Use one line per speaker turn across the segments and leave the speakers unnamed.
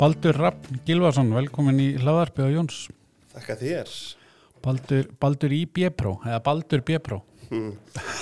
Baldur Rappn Gilvarsson, velkomin í hlaðarpi á Jóns.
Þakka þér.
Baldur, Baldur í B-Pro, eða Baldur B-Pro.
Hmm.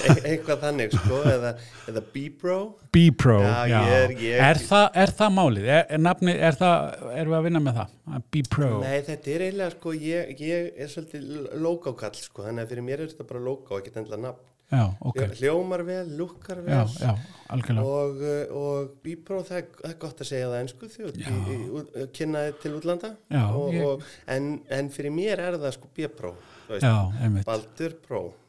E eitthvað þannig sko, eða, eða B-Pro.
B-Pro,
Já,
já.
ég er- ég-
Er, það, er það málið? Er, er nafni, er það, erum við að vinna með það? B-Pro.
Nei, þetta er eiginlega sko, ég, ég er svolítið logókall sko, þannig að fyrir mér er þetta bara logó, ekki endla nafn.
Já, ok.
Hljómar vel, lukkar vel.
já, algjörlega.
Og, uh, og B-Pro, það, er- það er gott að segja það einsku því
Já.
að út- kynna þið til útlanda. Og,
ég-
og, en, en fyrir mér er það sko
einmitt.
Baldur.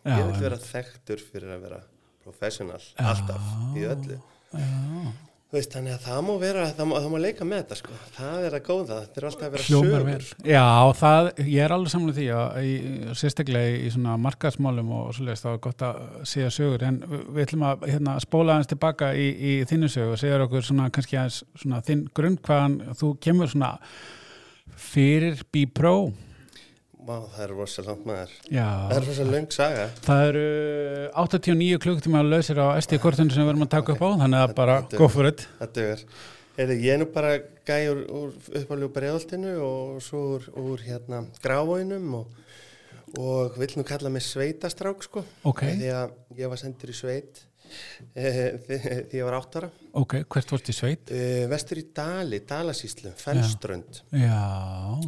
Já,
ég vil vera þekktur fyrir að vera professional, alltaf, í öllu.
Já,
veist, þannig að það má vera, það má, það má leika með þetta sko, það er að góða, þetta er alltaf að vera
hljómar
sögur.
vel. Já, það, ég er alveg samlega því að í, sérstaklega í svona markaðsmálum og svoleiðist þá er gott að segja sögur en við ætlum að hérna, spóla aðeins tilbaka í, í þinnu sögu og segja okkur svona kannski aðeins svona þinn grunn hvaðan þú kemur svona fyrir B-Pro.
Vá, það er rosalega langt maður.
Já,
Það er rosalega löng saga.
það eru 89 klukkutíma að lausir á SD-kortinu sem við erum að taka upp á þannig að bara
Þetta-
go for it.
Það dögur. Heyrðu, ég er nú bara úr uppáljúpa breiðoltinu og svo úr, úr hérna gráfóinum og, og vill nú kalla mig sveitastrák sko.
Ok.
Því að ég var sendur í sveit því, því ég var áttara.
Ok, hvert vorst í sveit?
E, vestur í Dali, Dalasíslu, Fellströnd.
Já,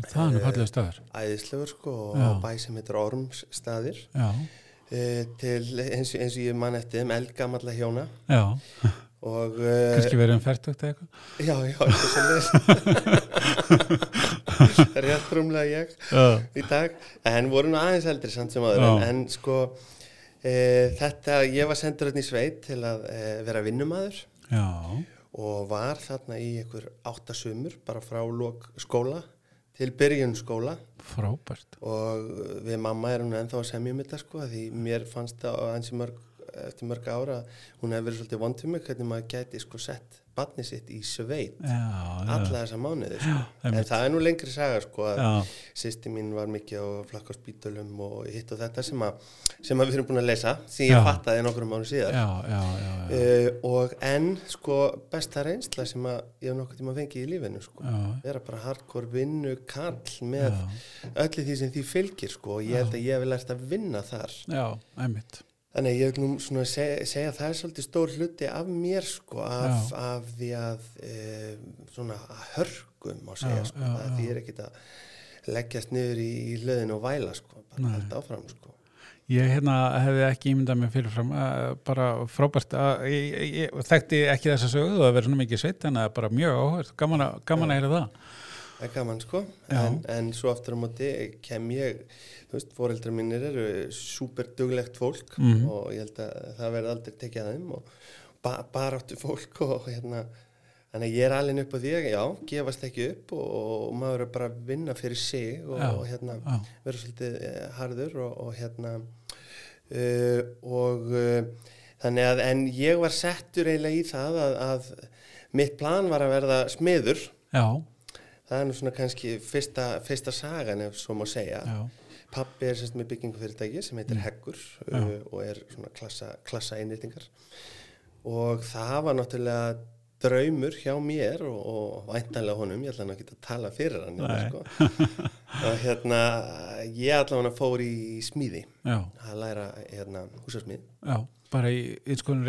það er nú fallega stöður.
Æðislegur sko og
Já.
á bæ sem heitir Ormsstaðir.
Já,
e, til eins, eins og ég man eftir þeim eldgamalla hjóna
já,
og
kannski verið um færtugt eða eitthvað.
já, já, eitthvað sem er rétt rúmlega ég
Já.
í dag, en voru nú aðeins eldri samt sem aður,
Já.
en, en sko þetta, ég var sendur hérna í sveit til að e, vera vinnumadur
Já,
og var þarna í einhver áttasumur bara frá lok skóla til byrjun skóla.
Frábært.
og við mamma erum ennþá að semja um þetta sko því mér fannst það á ansi mörg eftir mörg ára hún hefur verið svolítið vond til mig hvernig maður gæti sko sett barni sitt í sveit alla þessa mánuði sko. en það er nú lengri saga sko að sýsti mín var mikið á flakkarspítulum og hitt og þetta sem að, sem að við erum búin að lesa því ég fattaði nokkrum mánu síðar.
Já, já, já, já.
uh, og en sko besta reynsla sem að ég hef nokkuð tíma fengið í lífinu sko. Vera bara hardcore vinnu kall með öllu því sem því fylgir sko og ég held að ég hef lært að vinna þar.
Já, einmitt.
Þannig að ég vil nú svona segja, segja að það er svolítið stór hluti af mér sko af, af því að e, svona hörgum má segja
Já,
sko
já, já.
því er ekkit að leggjast niður í, í hlöðin og væla sko bara
Nei.
halda áfram sko
Ég hérna hefði ekki ímyndað mig fyrirfram, uh, bara frábært að ég, ég, ég þekkti ekki þessa sögu og það verið svona mikið sveit en er bara mjög áhverð, gaman, að- gaman að heyra það.
Það er gaman sko. En, en svo aftur á móti kem ég þú veist, foreldrar mínir eru super duglegt fólk
Mhm.
og ég held að það verði aldrei tekið að þeim og ba baráttu fólk og hérna Þannig að ég er alveg upp á því já, gefast ekki upp og, og maður er bara að vinna fyrir sig og, og hérna, vera svolítið eh, harður og, og hérna, uh, og uh, þannig að, en ég var settur eiginlega í það að, að mitt plan var að verða smiður,
Já,
það er nú svona kannski fyrsta, fyrsta sagan ef svo má segja.
já,
Pappi er sérst með byggingufyrirtæki sem heitir Heggur
Já.
uh, og er svona klassa, klassa einrýtingar og það var náttúrulega draumur hjá mér og, og væntanlega honum, ég ætla hann að geta að tala fyrir hann sko. og hérna ég allavega fór í smíði.
Já,
að læra hérna húsasmíð
já, bara í einskonu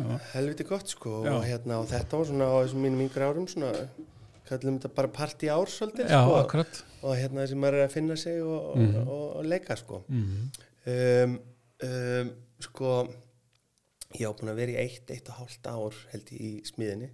já,
helviti gott sko. Og, hérna, og þetta var svona á þessum mínum yngri árum svona kallum þetta bara partí ár svolítið
já,
sko, og hérna þessi maður er að finna sig og,
Mhm.
og, og, og leika sko.
Mm
um, um, sko ég á búin að vera í eitt, eitt og hálft ár held ég í smíðinni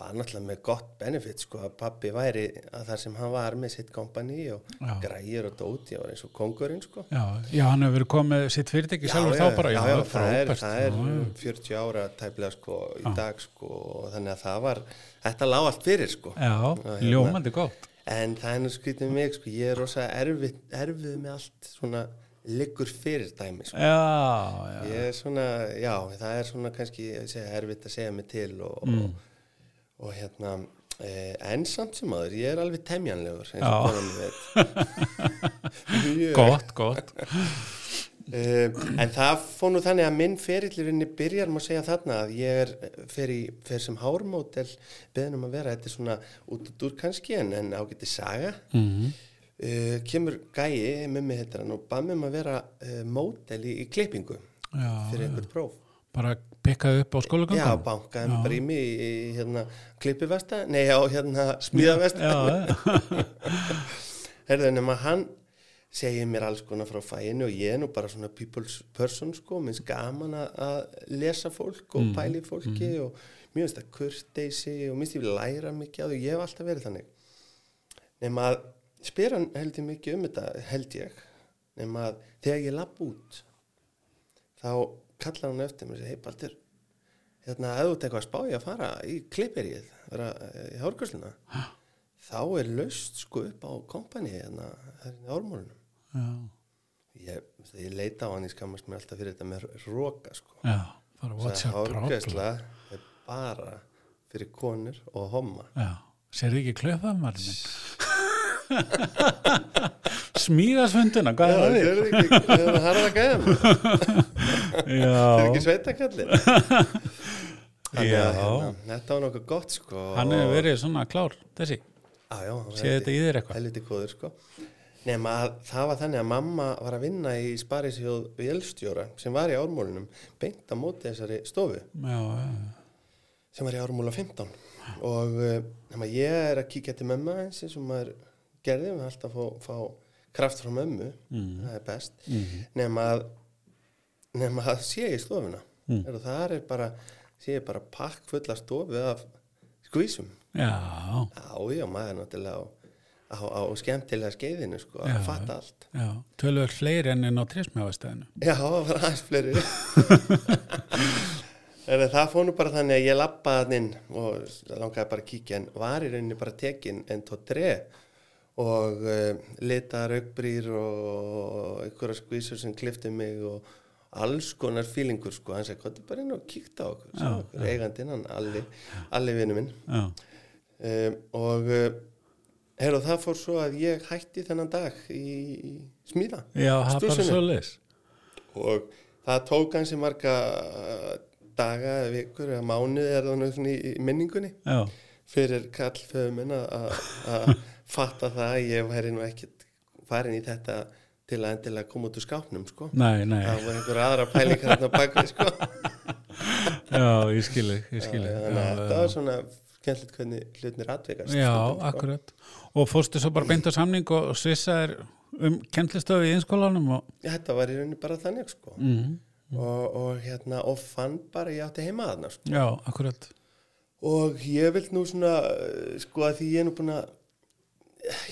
var náttúrulega með gott benefit sko að pappi væri að þar sem hann var með sitt kompani og
Já.
græjur og dóti og eins og kongurinn sko
Já, já, hann hefur verið komið sitt fyrirtæki sjálfur þá bara, já,
já, það er, það er
já, já.
40 ára tæplega sko í dag sko og þannig að það var þetta lág allt fyrir sko
Já,
hérna-
ljómandi gott.
En það er skrítið með mig, sko, ég er rosa erfið, erfið með allt svona liggur fyrir dæmi, sko.
Já, já,
Ég er svona, já, það er svona kannski erfitt að segja mig til og,
Mm.
og, og hérna, eh, en samt sem aður, ég er alveg temjanlegur, eins og konan veit.
Gott, gott.
Um, en það fór nú þannig að minn ferillurinni byrjar má segja þarna að ég er fer, í, fer sem hármótel beðin um að vera, þetta er svona út dúr kannski en, en ágætti saga.
Mm
uh, kemur gæi með mig hann og bað mig að vera uh, mótel í, í klippingu
Já,
fyrir einhvern próf.
Bara pikkaði upp á
Já,
skólagöngun
bankaði
Já.
bara í hérna klippivesta, nei á hérna smíðavesta.
Já,
Herðu, nema hann segir mér alls konar frá fæinu og ég er nú bara svona people's person sko, minnst gaman að- að lesa fólk og
Mm,
pæli fólki og mér finnst það kurteisi og minnst ég vil læra mikið á því, ég hef alltaf verið þannig. Nema að spyr hann held ég mikið um þetta, held ég. Nema að þegar ég lapp út þá kallar hann eftir mér og segir, hei Baldur hérna, ef þú eitthvað að spá ég að fara í klipperið, vera eh, í hárgjösluna þá er laust sko upp á kompani hérna, hérna í ármórunum
já,
ég, ég leita á hann í skammast mér alltaf fyrir þetta með roka sko.
Já,
hárgjösla er bara fyrir konur og homma.
Já, sér ekki klöfa maður Smíðasfunduna, hvað er það við?
það er ekki, það er harða gæðan það er ekki sveitakallir að hérna, þetta var nokkuð gott sko
hann hefur verið svona klár, þessi.
Já, já,
Séð þetta í þér eitthvað?
helviti góður sko. Nema að það var þannig að mamma var að vinna í Sparisjóð Vélstjóra sem var í ármólunum beint á móti þessari stofu.
Já,
sem var í ármóla 15 og uh, nema, ég er að kíkja til mömmu eins og maður gerði við alltaf að fá, fá kraft frá mömmu.
Mm.
það er best.
Mhm.
nema að nema að sé í stofuna
Mm.
mm. það er bara bara pakk fulla stofu af skvísum
já,
Já, maður er náttúrulega á, á, á skemmtilega skeiðinu sko,
Já,
að fatta allt.
Tölvöld fleiri enn inn á trésmjáastæðinu
Já, það var aðeins fleiri. En það fór nú bara þannig að ég lappaði hann inn og langaði bara að kíkja en var í rauninni bara tekin en tó tre og uh, litaðar augbrýr og einhverja skvísur sem klifti mig og alls konar fílingur sko, hann segi, hvað er bara inn og kíkta á okkur,
Já,
okkur eigandinn, hann Alli, Alli vinnu minn. Um, og uh, heyrðu, það fór svo að ég hætti þennan dag í, í smíða
já, það bara svo leis
og það tók hansi marga uh, daga, vikur eða mánuði er það í, í minningunni
Já,
fyrir kallföðu minn að- að að fatta það að ég væri nú ekkit farin í þetta til að endilega koma út úr skápnum sko.
nei, nei
það var einhver aðra pælingar þarna bakvið sko.
Já, ég skilji, ég skilji
þannig að þetta var svona skemmtilegt hvernig hlutnir atveikast
Já,
stundum, sko.
akkurat Og fórstu svo bara beint á samning og svissaðir um kennslistöðu í einskólanum og
Já, þetta var í rauninni bara þannig sko.
mm.
og, og hérna og fann bara ég átti heima þarna sko.
Já, akkurat
og ég vil nú svona uh, sko að því ég er nú búin að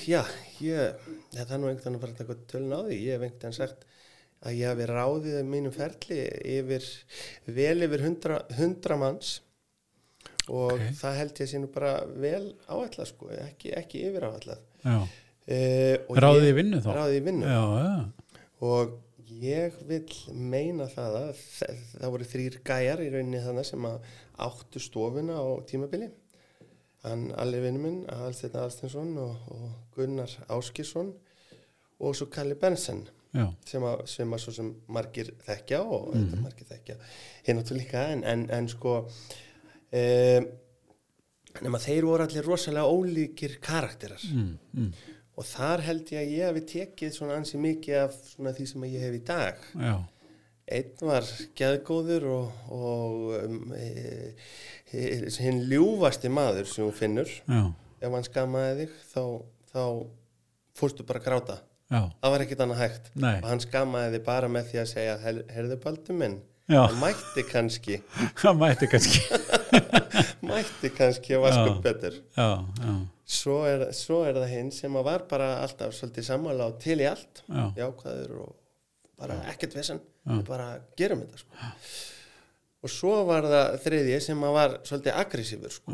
já, ég það er nú einhvern veginn að fara að taka tölun á því. Ég hef einhvern veginn sagt að ég hafi ráðið um mínum ferli yfir vel yfir hundra, hundra manns. Og
Ok.
það held ég sé nú bara vel áætlað sko, ekki, ekki yfir
Já,
uh,
ráðið í vinnu þá?
Ráðið í vinnu.
Já, já,
og ég vil meina það að það voru þrýr gæjar í rauninni þannig sem að áttu stofuna á tímabili hann Alli vinnu minn, Alsteinn Alsteinsson og, og Gunnar Áskisson og svo Kalli Bensen sem að, sem að svo sem margir þekkja og
Mhm.
þetta margir þekkja hérna til líka en, en, en sko um, nema þeir voru allir rosalega ólíkir karakterar.
Mm, mm,
og þar held ég að ég hefði tekið svona ansi mikið af svona því sem ég hef í dag.
Já,
einn var geðgóður og, og um, e, e, hinn ljúfasti maður sem hún finnur
já,
ef hann skammaði þig þá, þá fórstu bara að gráta.
Já,
það var ekkit annað hægt.
Nei,
og hann skammaði þig bara með því að segja "Her- heyrðu baldur minn það mætti kannski.
Það mætti kannski,
mætti kannski að vasku betur.
Já, já,
svo er, svo er það hinn sem var bara alltaf svolítið sammála og til í allt.
Já,
jákvæður og bara ekkert vissan Við bara gerum þetta sko. og svo var það þriðji sem var svolítið aggressífur sko.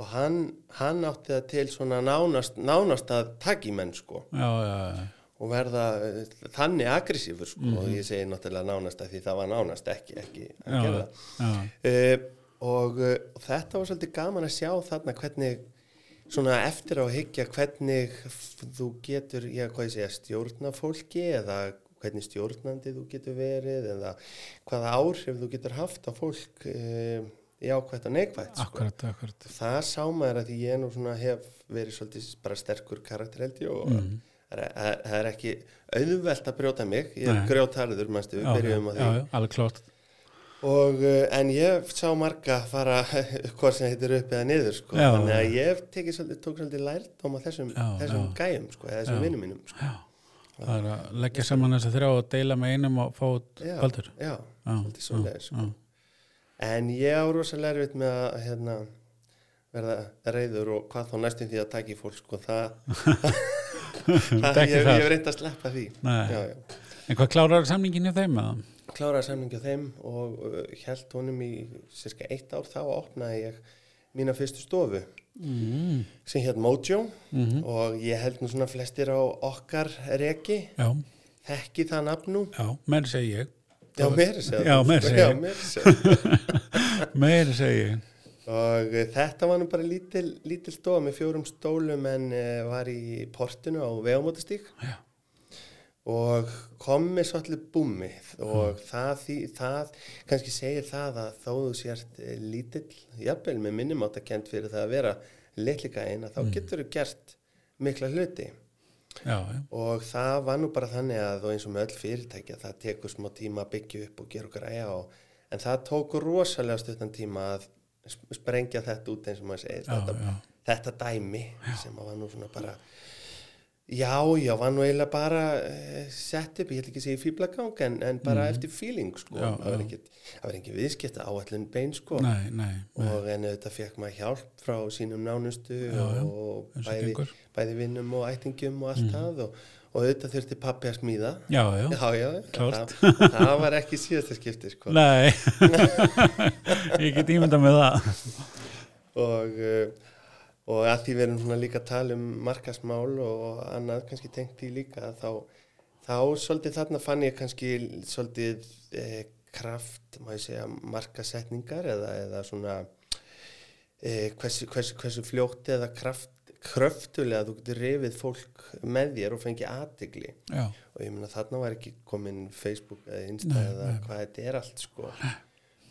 og hann, hann átti það til svona nánast, nánast að taka í menn sko,
já, já, já,
og verða eh, þannig aggressífur sko,
Mhm.
og ég segi náttúrulega nánast að því það var nánast ekki, ekki að
já,
gera það. Uh, og, uh, og þetta var svolítið gaman að sjá þarna hvernig svona eftir á að hyggja hvernig þú getur, já hvað ég segja, stjórna fólki eða hvernig stjórnandi þú getur verið eða hvaða áhrif þú getur haft á fólk e, jákvægt og neikvægt sko.
akkurat, akkurat
það sá maður að ég nú hef verið svolítið bara sterkur karakter held ég og
Mhm.
það er, það er ekki auðvelt að brjóta mig ég er grjótarður, mannstu, við
Já,
byrjum á því
alveg klart
Og, uh, en ég sá marga fara hvað sem heitir upp eða niður sko.
Já,
þannig að ég svolítið, tók svolítið lærdóm á þessum,
Já,
þessum
já.
gæjum sko, þessum vinnum mínum sko.
Það er að leggja saman þess að þrjá og deila með einum og fá baldur
Já,
Já,
svolítið svoleiðis sko.
já.
En ég á rosalega erfitt með að hérna, verða reyður og hvað þá næstum því að taka í fólk sko, það, það ég, hef reynd að sleppa því já, já.
en hvað klárar samningin í þeim eða?
Kláraði samningi á þeim og uh, held honum í cirka eitt ár þá opnaði ég mína fyrstu stofu
Mm.
sem hétt Mojo
Mm
og ég held nú svona flestir á okkar reki,
já,
þekki það nafn nú.
Já, meiri segi ég.
Já, segja
Já, ég. meiri segi ég.
Og uh, þetta var nú bara lítil, lítil stofa með fjórum stólum en uh, var í portinu á vegamótastík
Já.
Og kom með svolítið búmi og það, því, það kannski segir það að þó þú sért uh, lítill, jafnvel með minnum átt að kent fyrir það að vera litleika einn að þá getur þú gert mikla hluti.
Já, já,
og það var nú bara þannig að og eins og með öll fyrirtækja það tekur smá tíma að byggja upp og gera okkar æja og, en það tók rosalega stuttan tíma að sp- sprengja þetta út eins og maður segir.
Já,
þetta,
já.
þetta dæmi sem að var nú svona bara já, já, var nú eiginlega bara uh, sett upp, ég ætla ekki að segja fýblagang en, en bara eftir feeling sko.
Já,
það var ekki, viðskipta áallin bein sko.
nei, nei, nei.
og en auðvitað fekk maður hjálp frá sínum nánustu
Já, já,
og bæði, bæði vinnum og ættingum og allt það og, og auðvitað þurfti pappi að smíða
já, já, Klárt.
það, það var ekki síðasta skipti sko.
nei ég get ímyndað með það
og, uh, og að því við erum svona líka að tala um markasmál og annað kannski tengt í líka þá, þá svolítið þarna fann ég kannski svolítið eh, kraft, má ég segja, markasetningar eða, eða svona eh, hversu, hversu, hversu fljótt eða kraft kröftulega þú getur rifið fólk með þér og fengið aðtigli
já,
og ég meina þarna var ekki komin Facebook eða Insta
Nei,
eða
nei.
hvað þetta er allt sko.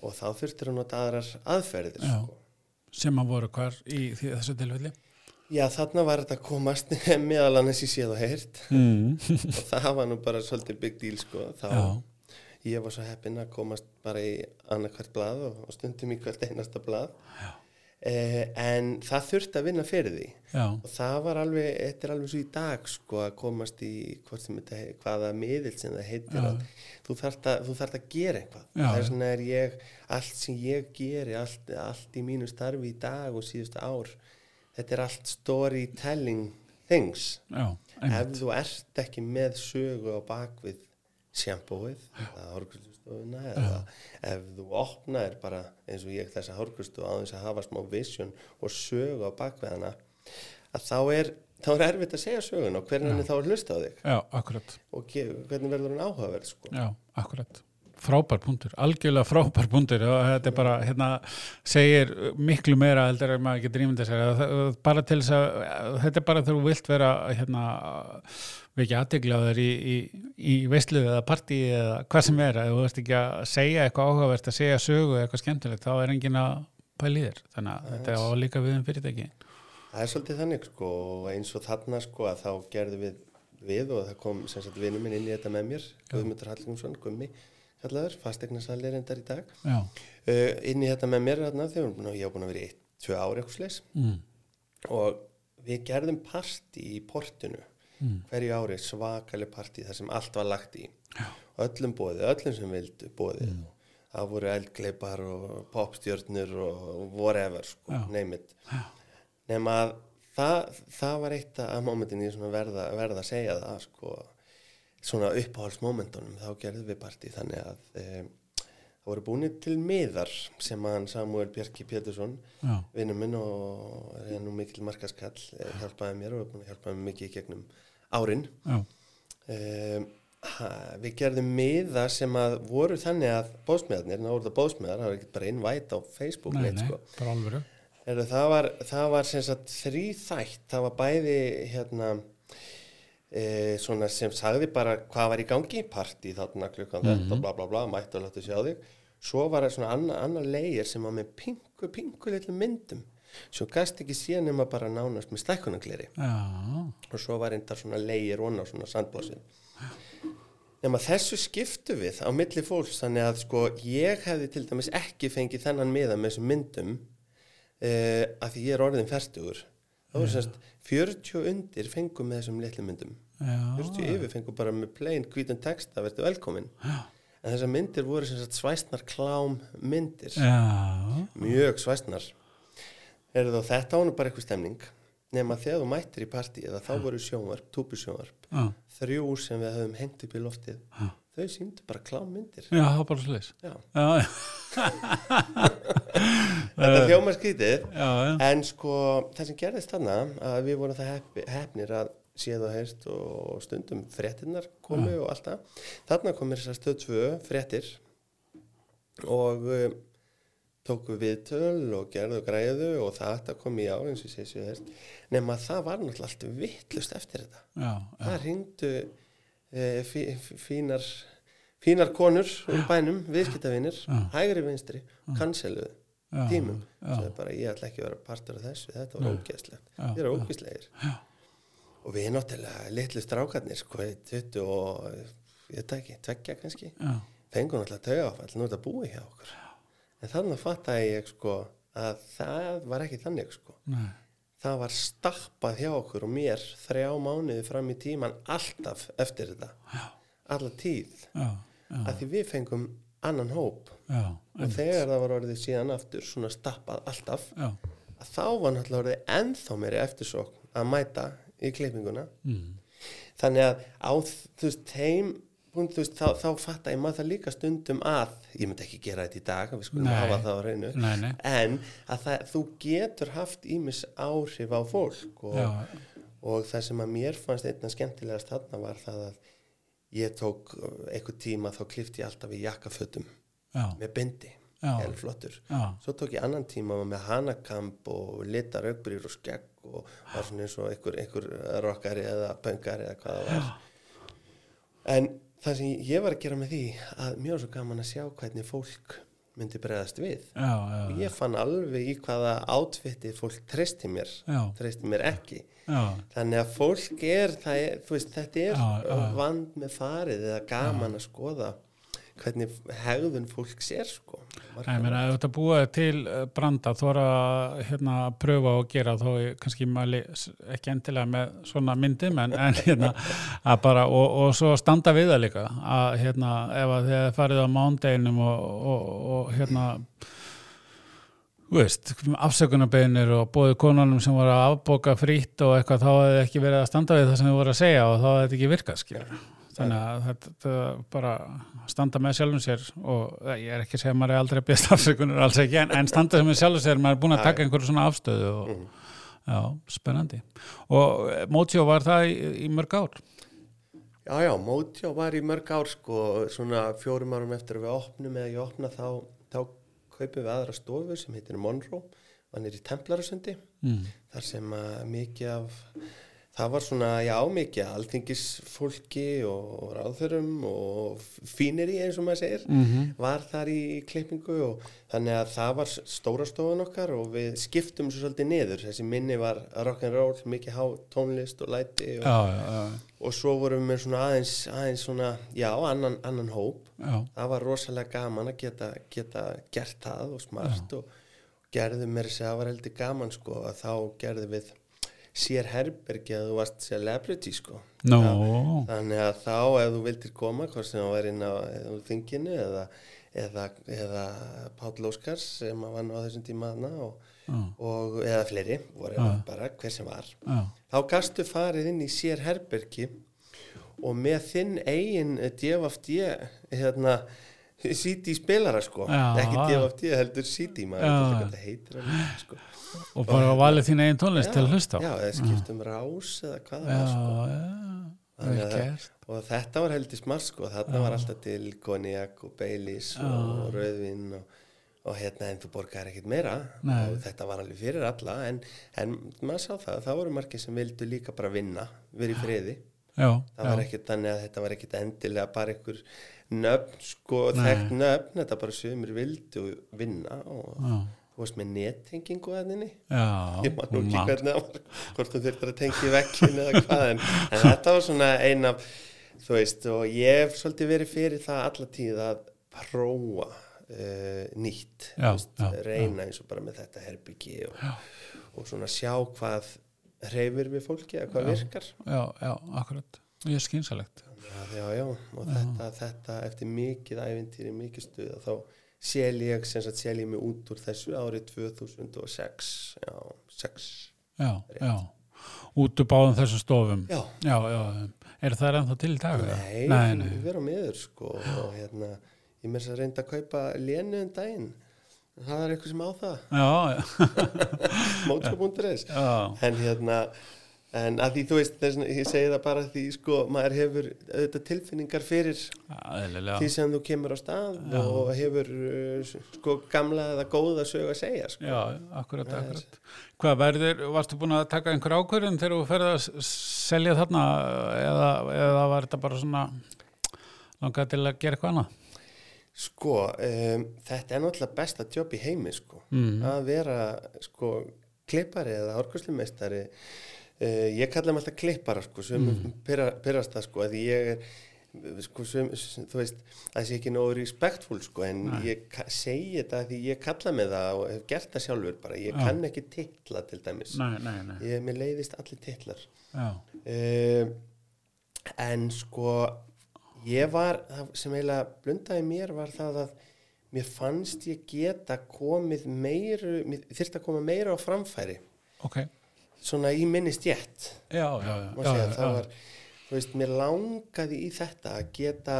Og þá þurftir að nota aðrar aðferðir
Já.
sko
sem að voru hvar í þessu tilfelli
Já, þarna var þetta að komast meðal annars í séð og heyrt
mm.
og það var nú bara svolítið big deal sko. Þá,
já,
ég var svo heppinn að komast bara í annarkvært blað og, stundum í hvert einasta blað. Eh, en það þurfti að vinna fyrir því.
Já,
og það var alveg, þetta er alveg svo í dag sko að komast í hvort sem þetta, he- hvaða miðil sem það heitir þú þarft að, að gera eitthvað.
Já,
það er er ég, allt sem ég geri, allt, allt í mínu starfi í dag og síðustu ár, þetta er allt storytelling things.
Já,
ef þú ert ekki með sögu á bakvið sjampóið eða hárgrustustofuna eða ef þú opnaðir bara eins og ég þessa hárgrustu á þess að hafa smá vision og sögu á bakvið hana að þá er, þá er erfitt að segja sögun og hvernig er þá að hlusta á þig
já, akkurat
og hvernig verður hann áhugaverð sko.
Já, akkurat. Frábær punktur, algjörlega frábær punktur og þetta er bara, hérna, segir miklu meira heldur en maður getur ímyndið sér. Bara til þess að, þetta er bara þegar þú vilt vera, hérna, við aðtegla á þér í, í, í veistlið eða partíi eða hvað sem er, ef þú ert ekki að segja eitthvað áhugavert, að segja sögu eða eitthvað skemmtilegt, þá er enginn að pæli þér. Þannig að þetta er á líka við um fyrirtæki.
það er svolítið þannig sko eins og þarna sko að þá gerðum við við og það kom sem sagt vinur minn inn í þetta með mér Guðmundur Hallgrímsson, Gummi kallaður, fastegnarsali reyndar í dag. Uh, inn í þetta með mér þarna þegar ég hef búin að vera í eitt, tvö ári eitthvað slis
mm.
og við gerðum partí í portinu
Mm.
hverju ári svakaleg partí þar sem allt var lagt í.
Já.
öllum bóðið, öllum sem vildu bóðið það voru eldgleipar og popstjörnur og whatever sko,
Já.
name it. Nema að það, það var eitt af momentin í verða, verða að segja það sko, svona uppáhaldsmomentunum þá gerðum við partí þannig að e, það voru búinir til miðar sem að Samuel Bjarki Pétursson
já,
vinnu minn og er nú mikil markaskall eh, hjálpaði mér og búin að hjálpaði mér mikið í gegnum árin. Um, ha, við gerðum miða sem að voru þannig að bóðsmiðarnir, ná voru það bóðsmiðar það var ekki bara innvætt á Facebook
nei,
neitt,
nei,
sko. Heru, það var, það var sem sagt þrý þætt það var bæði hérna e, svona sem sagði bara hvað var í gangi, partí þarna klukkan þetta, bla bla bla, mættu að láta sjá þig. Svo var það svona annar anna leir sem var með pingu, pingu litlu myndum sem gæst ekki síðan nema bara nánast með stækkunagleri
já,
og svo var einnig svona leir og svona sandbósið nema þessu skiptu við á milli fólks þannig að sko ég hefði til dæmis ekki fengið þennan miða með þessum myndum uh, að því ég er orðin færtugur þá voru semst 40 undir fengum með þessum litlu myndum.
Já,
40 yfir fengum bara með plain hvítan text að verður velkomin en þessar myndir voru semst svæstnar klám myndir.
Já,
mjög svæstnar er þá þetta ánum bara eitthvað stemning. Nema þegar þú mættir í partí eða þá voru sjónvarp, túpusjónvarp
já,
þrjú sem við höfum hengt upp í loftið þau síndu bara klámyndir.
Já, það var bara
Já.
já,
þetta hljóma skrítið.
já, já,
en sko það sem gerðist þarna að við vorum það heppi, heppnir að séð og heyrst og stundum fréttinnar komu og allt það. Þarna komir þessar stöð tvö fréttir og um, tóku viðtöl og gerðu og græðu og þetta kom í á eins og sé séu heyrst nema það var náttúrulega allt vittlust eftir þetta.
Já, já,
það ringdu e, fí, fí- fínar fínar konur úr bænum, viðskiptavinir hægri vinstri, kanseluðu tímum, það er bara ég ætla ekki að vera partur af þessu, þetta var þið eru
já.
ógeðslegir. Og við náttúrulega litlu strákarnir sko, 20 og ég veit ekki, tveggja kannski fengum náttúrulega taugáfall, nú er þetta búið hjá okkur. En þannig fattaði ég sko að það var ekki þannig sko.
Nei,
það var stappað hjá okkur og mér þrjá mánuði fram í tíman alltaf eftir þetta.
Já.
alla tíð.
Já, já,
að því við fengum annan hóp.
Já,
og þegar það var orðið síðan aftur svona stappað alltaf
já,
að þá var náttúrulega orðið ennþá meiri eftirsókn að mæta í klippinguna.
Mm,
þannig að á þú veist þeim þú veist, þá, þá fatta ég maður það líka stundum að ég myndi ekki gera þetta í dag við skulum
Nei.
hafa það á reynu
nei, nei,
en að það, þú getur haft ímis áhrif á fólk og,
já,
og það sem að mér fannst einna skemmtilegast þarna var það að ég tók einhver tíma þá klifti ég alltaf í jakkafötum
já,
með
Já. já,
svo tók ég annan tíma með hanakamp og litar augbrýr og skegg og var svona eins og einhver, einhver rockari eða pöngari eða hvað það var. En það sem ég var að gera með því að mjög svo gaman að sjá hvernig fólk myndi bregðast við.
Já,
og
já,
ég fann alveg í hvaða átfitti fólk treysti mér treysti mér ekki.
Já,
þannig að fólk er, er veist, þetta er vand með farið eða gaman að skoða hvernig hegðun fólk sér sko
ég meina, ef þetta búið til eh, branda þú er að hérna, pröfa og gera ég kannski mæli ekki endilega með svona myndum en, en hérna, að bara, og, og svo standa við það líka að hérna, ef að þið farið á mándeginum og, og, og hérna afsökunarbeginir og bóðið konunum sem voru að afbóka frýtt og eitthvað, þá hefði ekki verið að standa við það sem þið voru að segja og þá hefði þetta ekki virkað skilur. Þannig að þetta, bara standa með sjálfum sér og ég er ekki að segja að maður er aldrei að besta afsökunar alls ekki, en, en standa með sjálfum sér maður er búin að taka einhverju svona afstöðu og já, spennandi. Og eh, Mótjó var það í, í mörg ár?
Já, já, Mótjó var í mörg ár sko, svona fjórum árum eftir að við opnum eða ég opna þá, þá kaupum við aðra stofu sem heitir Monroe, hann er í Templarasundi,
Mm.
þar sem mikið af, það var svona, já, mikið alþingisfólki og ráðþörum og fínir í eins og maður segir,
Mm
var þar í klippingu og þannig að það var stóra stofan okkar og við skiptum svo svolítið niður, þessi minni var rock'n'roll, mikið há tónlist og læti og
Já, já,
og svo vorum við svona aðeins, aðeins svona, já, annan, annan hóp. Það var rosalega gaman að geta, geta gert það og smart og gerðum mér þess að það var heldur gaman sko að þá gerðum við sér herbergi að þú varst celebrity sko.
Nó,
þannig að þá ef þú vildir koma hvort sem það var inn á þinginu eða, eða, eða Páll Óskars sem var nú á þessum tíma hana og,
já,
og eða fleiri, voru
Já.
bara hver sem var.
Já,
þá gastu farið inn í sér herbergi og með þinn eigin DFFD hérna CD spilara sko. Ekki DFFD heldur CD maður það heitir alveg, sko.
Og bara valið þín eigin tónlist til að hlusta á.
já, eða skiptum rás eða hvað
Já,
var sko.
já, vel
að og þetta var heldur smart sko. Þarna var alltaf til konjak og beilis og rauðvin og, og hérna en þú borgar ekkert meira.
Nei.
og þetta var alveg fyrir alla en, en maður sá það, það voru margir sem vildu líka bara vinna, verið friði.
Já,
það var
já,
ekkert þannig að þetta var ekkert endilega bara einhver nöfn sko, þekkt nöfn, þetta bara sömur vildu vinna og
já,
þú varst með nettengingu að henni
já,
ég man nú ekki hvernig það var hvort þú þurftir að tengja vekkin eða hvað en, en þetta var svona ein af þú veist og ég hef svolítið verið fyrir það alla tíð að prófa uh, nýtt
Já,
veist,
já,
reyna eins og bara með þetta herbyggi og, og svona sjá hvað hreyfir við fólki eða hvað virkar.
Já, já, akkurat. Ég er skynsalegt
já, já, já, og þetta, þetta eftir mikið ævintýri, mikið stuða þá sel ég, sem sagt sel ég mig út úr þessu árið 2006 já, 6
já, já, út úr báðum þessum stofum.
Já,
já, já, er það ennþá til í dag?
Nei,
nei, nei.
við erum miður sko og hérna, ég þess að reynda að kaupa lénu um daginn. Það er eitthvað sem á það.
Já, já,
mótskap.is
já,
en hérna en að því þú veist, þess, að ég segi það bara því sko, maður hefur auðvitað tilfinningar fyrir
eðlilega
því sem þú kemur á stað og hefur uh, sko gamla eða góða sög að segja sko.
Já, akkurat, akkurat. Hvað verður, varstu búin að taka einhver ákvörðun þegar þú ferði að selja þarna eða, eða var þetta bara svona langað til að gera eitthvað annað?
Sko, um, þetta er náttúrulega besta jobb í heimi sko,
Mm.
að vera sko klippari eða orkuslumeistari uh, ég kalla mig alltaf klippara sko, sem mm. pyrrast það sko, að ég er sko, sem, þú veist, það sé ekki nógu respektful sko, en ég ka- segi þetta því ég kalla mig það og hef gert það sjálfur bara, ég
Já.
kann ekki titla til dæmis,
Nei, nei, nei.
ég, mér leiðist allir titlar
Já,
uh, en sko ég var, það sem eiginlega blundaði mér var það að mér fannst ég geta komið meiru, mér þyrfti að koma meira á framfæri
ok.
Svona í minni stjætt
Já, já, já. já,
það var þú veist, mér langaði í þetta að geta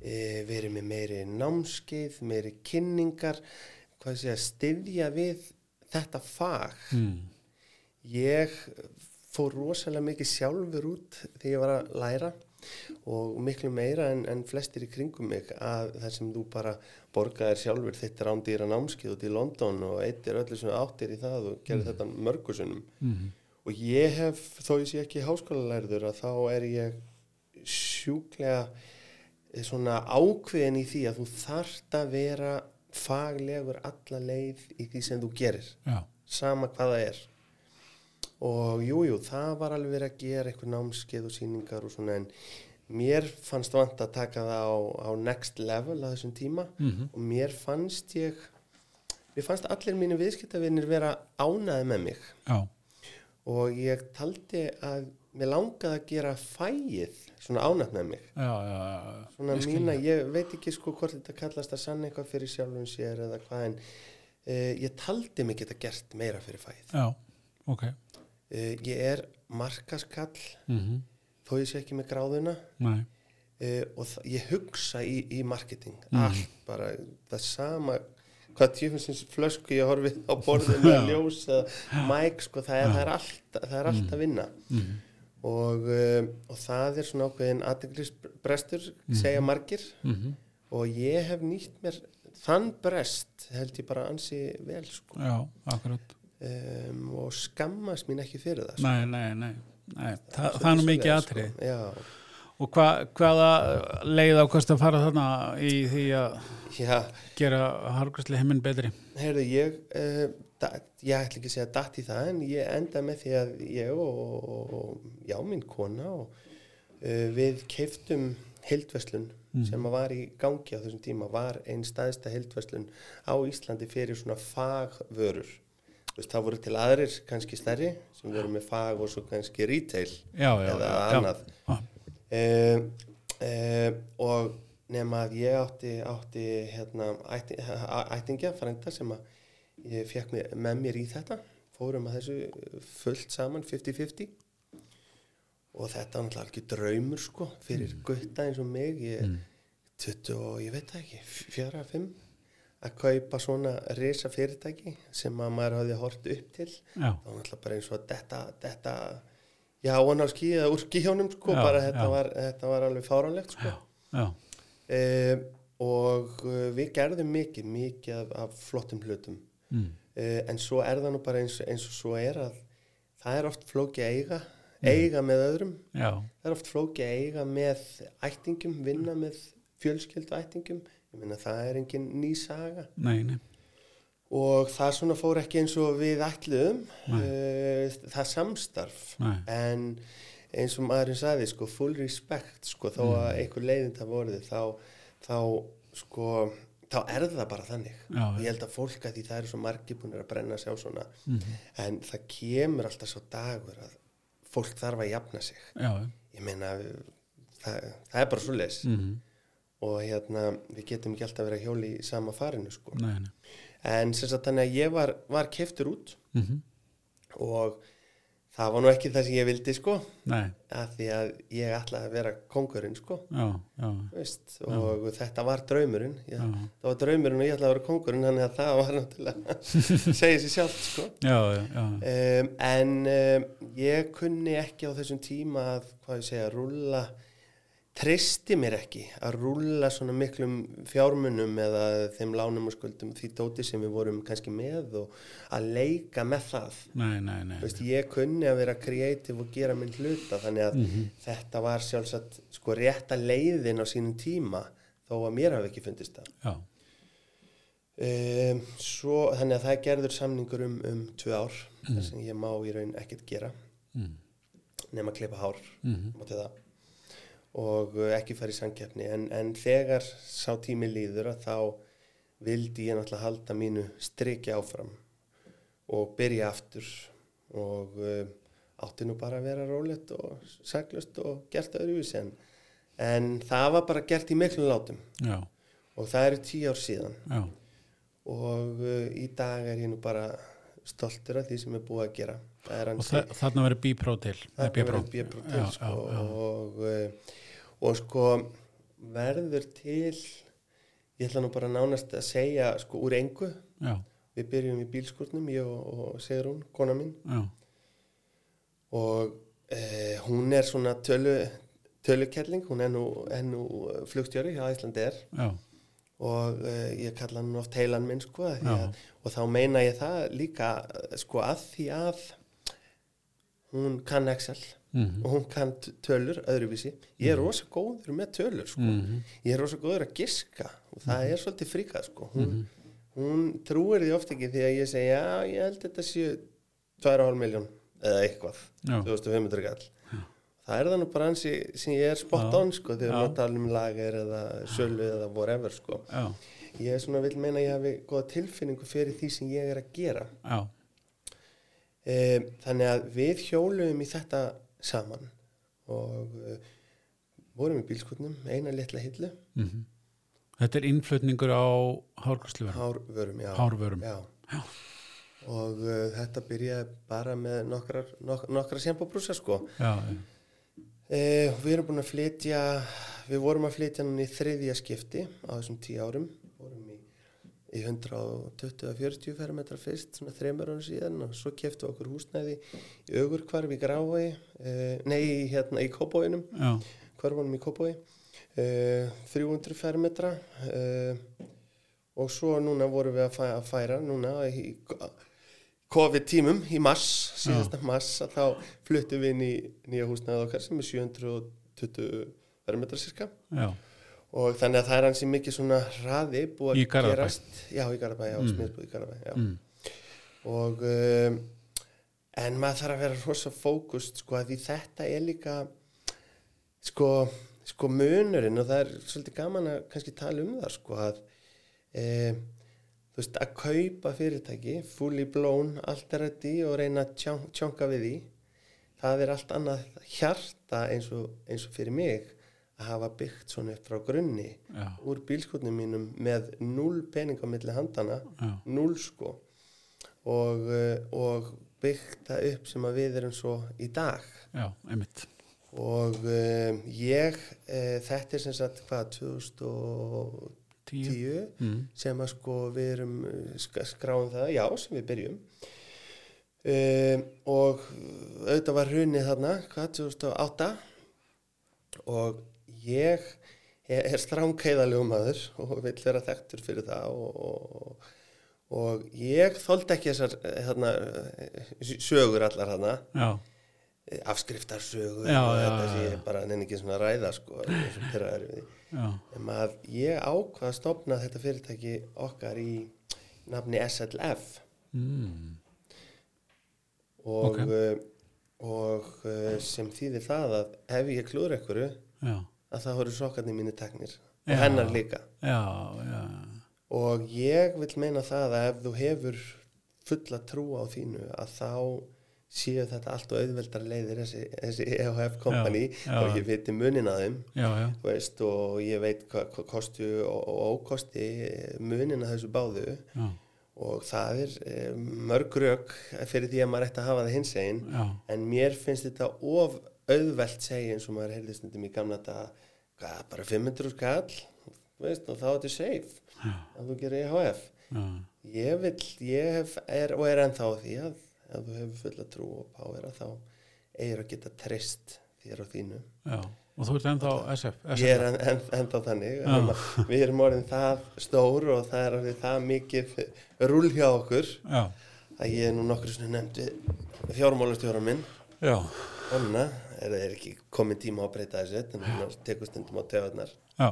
e, verið með meiri námskeið, meiri kynningar hvað sé að styðja við þetta fag
Mm.
Ég fór rosalega mikið sjálfur út þegar ég var að læra og miklu meira en, en flestir í kringum mig að það sem þú bara borgaðir sjálfur þitt rándýra námskið út í London og eittir öllu sem áttir í það og gerir þetta mörgusunum
Mm.
og ég hef, þó ég sé ekki háskólalærður að þá er ég sjúklega eh, svona ákveðin í því að þú þarft að vera faglegur alla leið í því sem þú gerir
Já,
sama hvað það er. Og jújú, jú, það var alveg verið að gera eitthvað námskeið og síningar og svona en mér fannst vant að taka það á, á next level á þessum tíma
Mhm.
og mér fannst ég mér fannst allir mínu viðskiptavinnir vera ánaði með mig.
Já,
og ég taldi að mér langaði að gera fæið svona ánætt með mig.
Já, já, já.
svona
Ég
mína, ég veit ekki sko hvort þetta kallast að sanna eitthvað fyrir sjálfum sér eða hvað en uh, ég taldi mig geta gert meira fyrir fæið
Já, ok.
Uh, ég er markaskall.
Mm
þó ég sé ekki með gráðuna. Uh, og ég hugsa í, í marketing.
Mhm.
allt bara það sama hvað tjöfumsins flösku ég horfið á borðinu
Já.
eða ljós eða mæk sko það er, það er allt það er allt að vinna.
Mhm.
og, um, og það er svona ákveðin aðdeglisbrestur segja margir.
Mm.
Og ég hef nýtt mér þann brest held ég bara ansi vel sko.
Já,
um, og skammast mín ekki fyrir það sko.
Nei, nei, nei. Nei. Þa, það er nú mikið atrið.
sko. Já,
Og hva, hvaða leið ákvæmst að fara þarna í því að
já,
gera hargræsli heiminn betri?
heyrðu ég uh, dat, ég ætla ekki að segja datt í það en ég enda með því að ég og, og já, mín kona og uh, við keiftum heildverslun sem að var í gangi á þessum tíma var einn staðista heildverslun á Íslandi fyrir svona fagvörur veist, það voru til aðrir kannski stærri sem voru með fag og svo kannski retail
Já, já,
eða annað. Um, um, og nema að ég átti, átti hérna, ætti, ættingja frænda sem að ég fekk með, með mér í þetta. Fórum að þessu fullt saman 50-50 og þetta var náttúrulega ekki draumur sko fyrir gutta eins og mig. Ég, 20 og ég veit það ekki fjara, fimm að kaupa svona risa fyrirtæki sem að maður hafði hort upp til.
Já,
það var náttúrulega bara eins og þetta, þetta já, hann á skíða úr skíhjónum sko,
Já,
bara þetta var, þetta var alveg fáránlegt sko. e, og uh, við gerðum mikið, mikið af, af flottum hlutum.
Mm.
e, en svo er það nú bara eins, eins og svo er að það er oft flóki eiga eiga með öðrum.
Já,
það er oft flóki að eiga með ættingum, vinna með fjölskyldu ættingum ég meina það er engin ný saga.
Nei, nei,
og það svona fór ekki eins og við ætluðum uh, það samstarf.
Nei,
en eins og maðurinn sagði sko full respect sko þó
Mm.
að einhver leiðind af orðið þá, þá sko þá er það bara þannig.
Já,
ég held að fólk að því það eru svo margir búinir að brenna sig á svona.
Mhm,
en það kemur alltaf svo dagur að fólk þarf að jafna sig.
Já,
ég meina það, það er bara svo leis
mhm,
og hérna við getum ekki alltaf verið að hjóli í sama farinu sko.
Nei, nei,
en sem sagt þannig að ég var, var keftur út.
Mhm,
og það var nú ekki það sem ég vildi sko.
Nei,
að því að ég ætlaði að vera kongurinn sko.
Já, já,
veist, og þetta var draumurinn. Ég,
Já.
það var draumurinn og ég ætlaði að vera kongurinn þannig að það var náttúrulega segja sér sjálf sko.
Já, já, já,
um, en um, ég kunni ekki á þessum tíma að hvað ég segja, rúlla tristi mér ekki að rúlla svona miklum fjármunum eða þeim lánum og skuldum því dóti sem við vorum kannski með og að leika með það.
Nei, nei, nei,
Veist, ég kunni að vera kreatív og gera minn hluta þannig að
Mhm.
þetta var sjálfsagt sko rétta leiðin á sínum tíma þó að mér hafi ekki fundist það.
Já,
um, svo, þannig að það er gerður samningur um, um tvö ár þar sem ég má í raun ekkert gera.
Mm,
nema að klippa hár mátti það og uh, ekki fara í samkeppni. En, en þegar sá tími líður að þá vildi ég náttúrulega halda mínu striki áfram og byrja aftur og uh, átti nú bara að vera rólegt og saglust og gert öðruvísi en, en það var bara gert í miklum látum.
Já,
og það eru tíu ár síðan.
Já,
og uh, í dag er ég nú bara stoltur af því sem er búið að gera. Er
og þarna verið bípró til, B-Pro.
verður
Já,
til
já,
sko,
já.
Og, uh, og sko verður til ég ætla nú bara nánast að segja sko úr engu.
Já,
við byrjum í bílskurnum, ég og, og Sigrún kona mín.
Já,
og uh, hún er svona tölu, tölukelling hún er nú, nú flugstjóri hjá Íslandi er
já,
og uh, ég kalla hann oft heilan minn sko að, og þá meina ég það líka eh, sko að því að hún kann Excel
mhm,
og hún kann tölur öðruvísi. Ég er rosa góður með tölur sko.
mhm,
ég er rosa góður að giska og það er svolítið fríkað sko. hún, hún trúir því oft ekki því að ég segi já ég held þetta séu 2,5 miljón eða eitthvað.
Já,
2500 gall það er það nú bara hansi sem ég er spot
Já.
on sko, þegar
Já.
við tala um lager eða sölu eða whatever sko.
já,
ég er svona vil meina að ég hafi góða tilfinningu fyrir því sem ég er að gera
já,
um, þannig að við hjólum í þetta saman og uh, vorum í bílskutnum eina litla hillu
mhm. Þetta er innflutningur á hárgræsluverðum,
hárvörum, já,
hárvörum,
já. og uh, þetta byrjaði bara með nokkrar, nok nokkra sjampóbrúsa sko
já,
Eh, við erum búin að flytja, við vorum að flytja hann í þriðja skipti á þessum tíu árum, vorum í, í 120-40 fermetra fyrst, svona þreymur árum síðan og svo keftu okkur húsnæði í augurkvarf í Grávegi, eh, nei, hérna í Kópóinum, kvarfunum í Kópói, eh, 300 fermetra eh, og svo núna vorum við að, fæ, að færa, núna í COVID-tímum í mars, síðasta mars að þá fluttum við inn í nýja húsnæðið okkar sem er 720 verðmetra cirka
já,
og þannig að það er hansi mikið svona hraði búið að gerast. Já, í Garabæ, já, mm. smiðsbúið í Garabæ já.
mm,
og um, en maður þarf að vera rosa fókust sko að því þetta er líka sko, sko munurinn og það er svolítið gaman að kannski tala um það sko að um, þú veist að kaupa fyrirtæki fully blown, allt er þetta í og reyna að tján- tjónka við því það er allt annað hjarta eins og, eins og fyrir mig að hafa byggt svona upp frá grunni
já,
úr bílskotnum mínum með null pening á milli handana
já,
null sko. Og, uh, og byggt það upp sem að við erum svo í dag.
Já, einmitt,
og um, ég uh, þetta er sem sagt hvað 2010
tíu, mm,
sem að sko við erum uh, sk- skráum það, já sem við byrjum. Um, og auðvitað var hrunið þarna hvað 2008 og ég er, stránkeiðalegu maður og vil vera þekktur fyrir það og, og, og ég þóldi ekki þessar eh, þarna, eh, sögur allar þarna.
Já,
afskriftarsögu
Já,
og þetta
já.
ég bara nenni ekki svona ræða sko, en að ég ákvað að stopna þetta fyrirtæki okkar í nafni SLF
mm,
og,
Ok.
okay. og uh, sem þýðir það að ef ég klúður einhverju
já,
að það voru sokkarnir mínu teknir. Og hennar líka.
Já, já,
og ég vil meina það að ef þú hefur fulla trú á þínu að þá séu þetta allt og auðveldar leiðir þessi, þessi EHF
já.
og ég viti munin að þeim
já, já,
veist, og ég veit hvað hva kostu og, og ókosti munin að þessu báðu.
Já,
og það er e, mörg rauk fyrir því að maður ætti að hafa það hins einn en mér finnst þetta of auðvelt segja eins og maður heyrði stundum í gamla þetta bara 500 skall veist, og þá er þetta safe
já,
að þú gerir EHF
já,
ég vil, ég hef, er og er ennþá því að ef þú hefur fulla trú og power að þá eigir að geta treyst þér á þínu.
Já. Og þú ert ennþá SF, SF.
ég er en, en, ennþá þannig að við erum orðin það stór og það er orðið það mikið rúl hjá okkur
Já,
að ég er nú nokkur svona nefnd fjármálastjóra minn.
Já,
Þannig er það er ekki komin tíma á að breyta þessu en það tekur stundum á
já,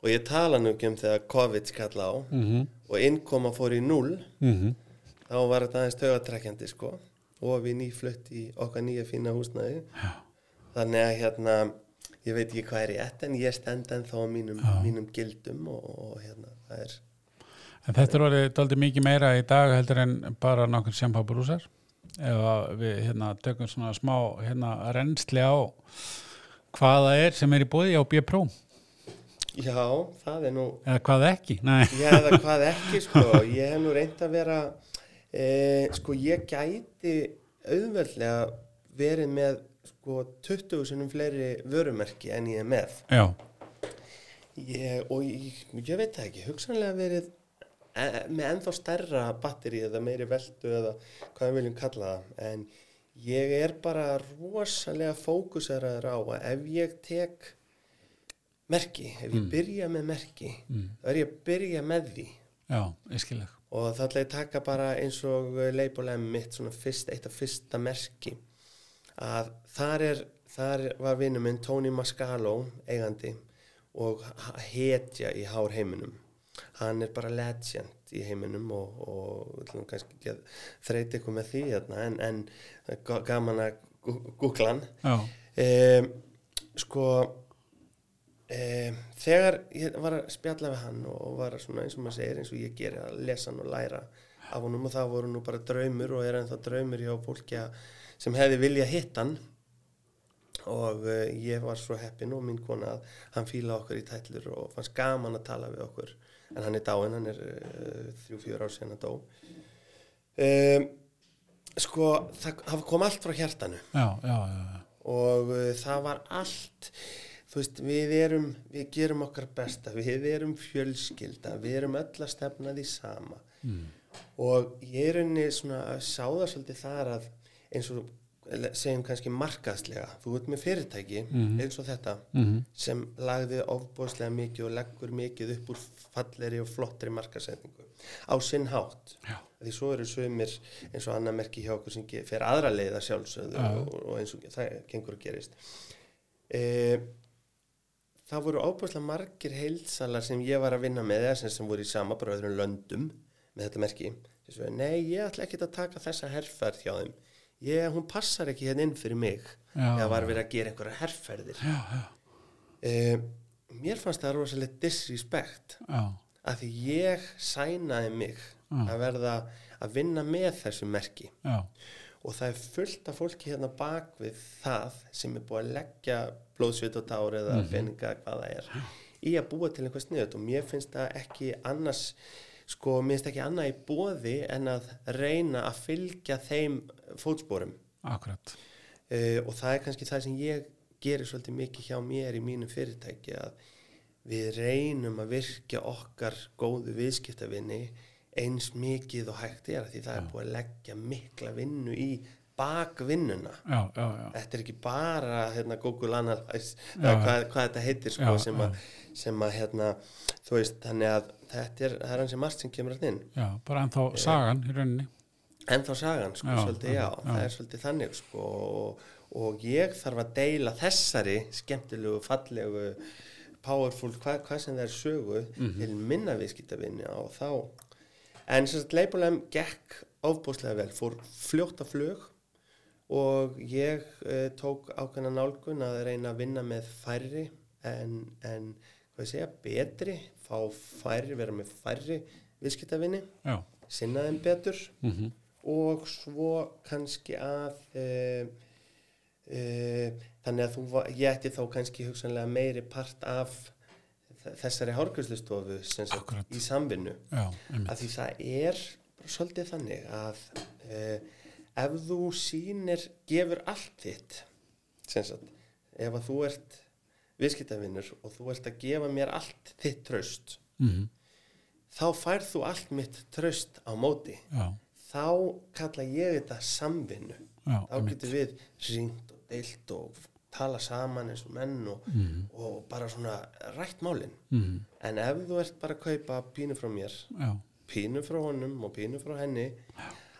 og ég tala nú ekki um þegar COVID skalla á
mhm,
og innkoma fór í null
mhm,
þá var þetta aðeins tögatrekkjandi sko. Og við nýflutt í okkar nýja fína húsnæði.
Já,
þannig að hérna ég veit ekki hvað er ég en ég stend ennþá á mínum, mínum gildum og, og hérna það er
En þetta er orðið daldi mikið meira í dag heldur en bara nokkur sjampabrúsar ef að við hérna tökum svona smá hérna rennsli á hvað það er sem er í bóði á B-Pro
já, það er nú
eða hvað ekki, nei.
Já, eða hvað ekki, sko. Ég hef nú reynd að vera, e, sko, ég gæti auðveldlega verið með, sko, 20 sinum fleiri vörumerki en ég er með. Ég, og ég, ég veit það ekki, hugsanlega verið e, með ennþá stærra batteri eða meiri veldu eða hvað við viljum kalla það. En ég er bara rosalega fókuseraður á að ef ég tek merki, ef ég byrja með merki, þá er ég að byrja með því.
já, ég skilja
og það ætla ég að taka bara eins og leipulegum mitt svona fyrst, eitt af fyrsta merki. Að þar er þar var vinnu minn Tony Mascalo eigandi og hetja í hár heiminum. Hann er bara legend í heiminum og, og kannski þreyti ykkur með því hérna, en, en gaman að googla hann. Um, sko þegar ég var að spjalla við hann og var svona eins og maður segir eins og ég geri að lesa hann og læra af honum og það voru nú bara draumur og er ennþá draumur hjá fólki að- sem hefði vilja hitt hann. Og uh, ég var svo heppin og mín kona að hann fíla okkur í tætlur og fannst gaman að tala við okkur. En hann er dáinn, hann er uh, þrjú, fjör ár sen að dó. Um, sko það, kom allt frá hjartanu.
Já, já, já.
og uh, það var allt þú veist, við erum við gerum okkar besta, við erum fjölskylda, við erum öll að stefna því sama
Mm.
og ég er unni svona að sá það svolítið þar að eins og segjum kannski markaðslega þú ert með fyrirtæki eins og þetta
Mhm.
sem lagði ofbóðslega mikið og leggur mikið upp úr falleri og flottri markasetningu á sinn hátt
Já.
því svo eru sömur eins og annar merki hjá okkur sem fer aðra leiða sjálfsögðu
Já.
og, og eins og það gengur að gerist e, það voru óbúslega margir heilsalar sem ég var að vinna með eða sem, sem voru í sama bara öðrum löndum með þetta merki svo, nei, ég ætla ekki að taka þessa herrferð hjá þeim. Ég, hún passar ekki hérna inn fyrir mig
Já.
eða var verið að gera einhverja herrferðir
já, já,
e, mér fannst það rosalega disrespect
já,
að því ég sænaði mig að verða að vinna með þessu merki.
Já,
og það er fullt af fólki hérna bak við það sem er búið að leggja blóðsvit og tár eða peninga hvað það er í að búa til einhver sniðut og mér finnst það ekki annars sko, mér finnst ekki annað í bóði en að reyna að fylgja þeim fótsporum.
Akkurat.
Uh, og það er kannski það sem ég gerir svolítið mikið hjá mér í mínu fyrirtæki að við reynum að virkja okkar góðu viðskiptavinni eins mikið og hægt er því það er búið að leggja mikla vinnu í bakvinnuna.
Já, já, já,
þetta er ekki bara hérna, Google Analyze
Já.
hvað, hvað þetta heitir sko,
Já,
sem, að, sem að hérna, þú veist, þannig að þetta er, er hansi margt sem kemur að inn.
Já, bara ennþá sagan í rauninni.
En þá sagan, sko,
Já,
svolítið, já,
já.
það er svolítið þannig, sko, og, og ég þarf að deila þessari skemmtilegu, fallegu powerful, hvað, hvað sem það er sögu til minna viðskiptavinni og þá en sem sagt Leipolem gekk ofbúslega vel, fór fljótt að flug og ég uh, tók ákveðna nálgun að reyna að vinna með færri en, en hvað ég segja, betri fá færri, vera með færri viðskiptavinni, sinna þeim betur
mhm,
og svo kannski að uh, uh, þannig að þú, ég ætti þá kannski hugsanlega meiri part af þessari
Akkúrat.
í samvinnu.
Já,
að því það er svolítið þannig að uh, ef þú sýnir gefur allt þitt sagt, ef að þú ert viðskiptavinnur og þú ert að gefa mér allt þitt traust
mhm,
þá færð þú allt mitt traust á móti.
Já,
þá kalla ég þetta samvinnu.
Já,
þá getur við ringt og deilt og tala saman eins og menn og,
Mhm.
og bara svona rætt málin.
Mhm,
en ef þú ert bara að kaupa pínu frá mér
já,
pínu frá honum og pínu frá henni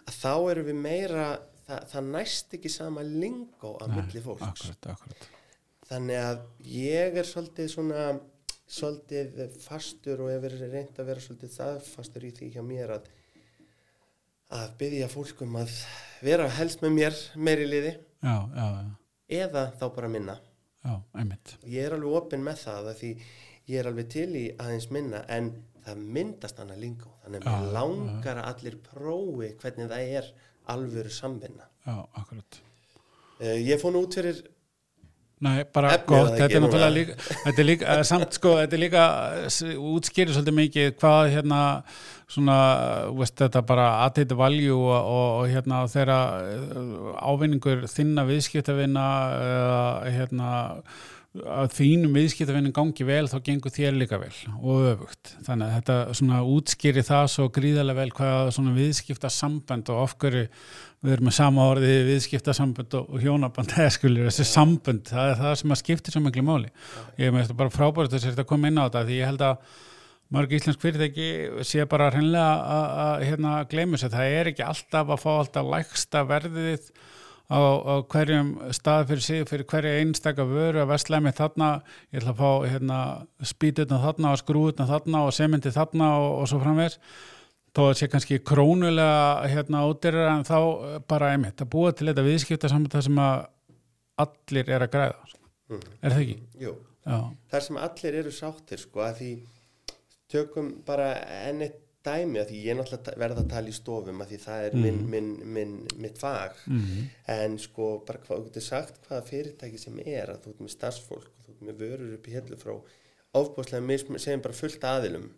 að þá erum við meira það, það næst ekki sama lingó að milli fólks.
akkurat, akkurat,
þannig að ég er svolítið svona svolítið fastur og hefur reynd að vera svolítið það fastur í því hjá mér að að byggja fólkum að vera helst með mér meiri liði.
Já, já, já,
eða þá bara minna.
Já,
ég er alveg opinn með það að því ég er alveg til í aðeins minna en það myndast hana lingó þannig að mér langar að allir prófi hvernig það er alvöru samvinna.
Já, akkurat.
uh, ég fór nú út fyrir
Nei, bara
Efnið
gott, þetta er náttúrulega líka, þetta er líka, eh, samt sko, þetta er líka, eh, útskýrir svolítið mikið hvað hérna, svona, veist, þetta bara aðtýtti valjú og, og, og hérna þeirra eh, ávinningur þinna viðskiptavinna, uh, hérna, að þínum viðskiptavinnin gangi vel þá gengur þér líka vel og öfugt. Þannig að þetta svona útskýri það svo gríðarlega vel hvað svona viðskipta sambönd og ofgöru við erum með sama orði viðskipta sambönd og, hjónaband eða skulir þessi sambönd, það er það sem að skiptir svo miklu máli. Ég með þetta bara frábært þess að koma inn á þetta því ég held að mörg íslensk fyrirtæki sé bara hreinlega að, hérna gleyma sér, það er ekki alltaf að fá alltaf lægsta verðið á, á hverjum stað fyrir sig, fyrir hverja einstaka vöru að versla með þarna, ég ætla að fá hérna, spýtutna þarna og skrúutna þarna og sementi þarna og, og svo framvegs þó að sé kannski krónulega hérna ódýrar en þá bara einmitt að búa til þetta viðskipta saman það sem að allir er að græða
Mhm.
er það ekki?
jú,
Já,
þar sem allir eru sáttir sko að því tökum bara enn eitt dæmi að því ég er náttúrulega verða að tala í stofum að því það er minn, minn, minn, mitt fag.
Mhm.
en sko bara hvað þú getur sagt hvaða fyrirtæki sem er að þú ert með starfsfólk og þú ert með vörur upp í hellu frá ofbúslega segjum bara fullt aðilum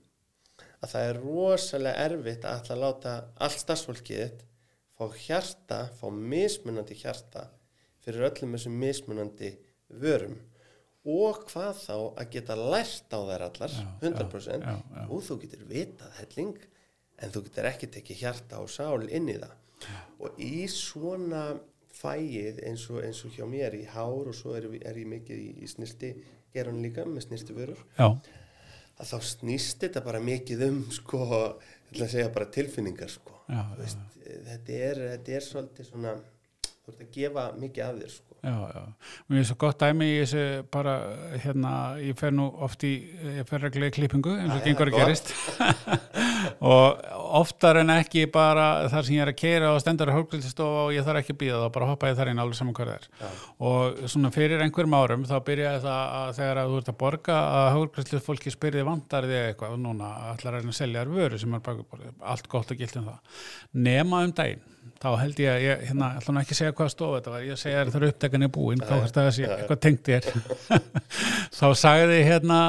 að það er rosalega erfitt að að láta allt starfsfólkið fá hjarta, fá mismunandi hjarta fyrir öllum þessum mismunandi vörum og hvað þá að geta lært á þær allar
Já,
100%
já, já.
og þú getur vitað helling en þú getur ekki tekið hjarta og sál inn í það og í svona fæið eins og, eins og hjá mér í hár og svo er, er ég mikið í, í snirti gerun líka með snirti vörur að þá snýst þetta bara mikið um sko, segja bara tilfinningar sko. Veist, þetta, er, þetta er svolítið svona þú ert að gefa mikið af þér sko.
Já, já. Mér er svo gott dæmi í þessu bara, hérna, ég fer nú oft í, ég fer reglega í klippingu eins og gengur að gerist. Og oftar en ekki bara þar sem ég er að keira og stendur að hálfgrildistofa og ég þarf ekki að býða þá bara hoppa ég þar inn alveg saman hvað það er.
Já.
og svona fyrir einhverjum árum þá byrjaði það að þegar að þú ert að borga að hálfgrildistofa fólki spyrði vandar þig eitthvað? Og núna ætlar að að selja þér vöru sem er bara allt gott og gilt um það. Nema um daginn þá held ég að ég, hérna, ætla nú ekki að segja hvað stofa þetta var, ég segja þér þar upptekan er búin hvað hvort það sé, eitthvað tengt ég þá sagði hérna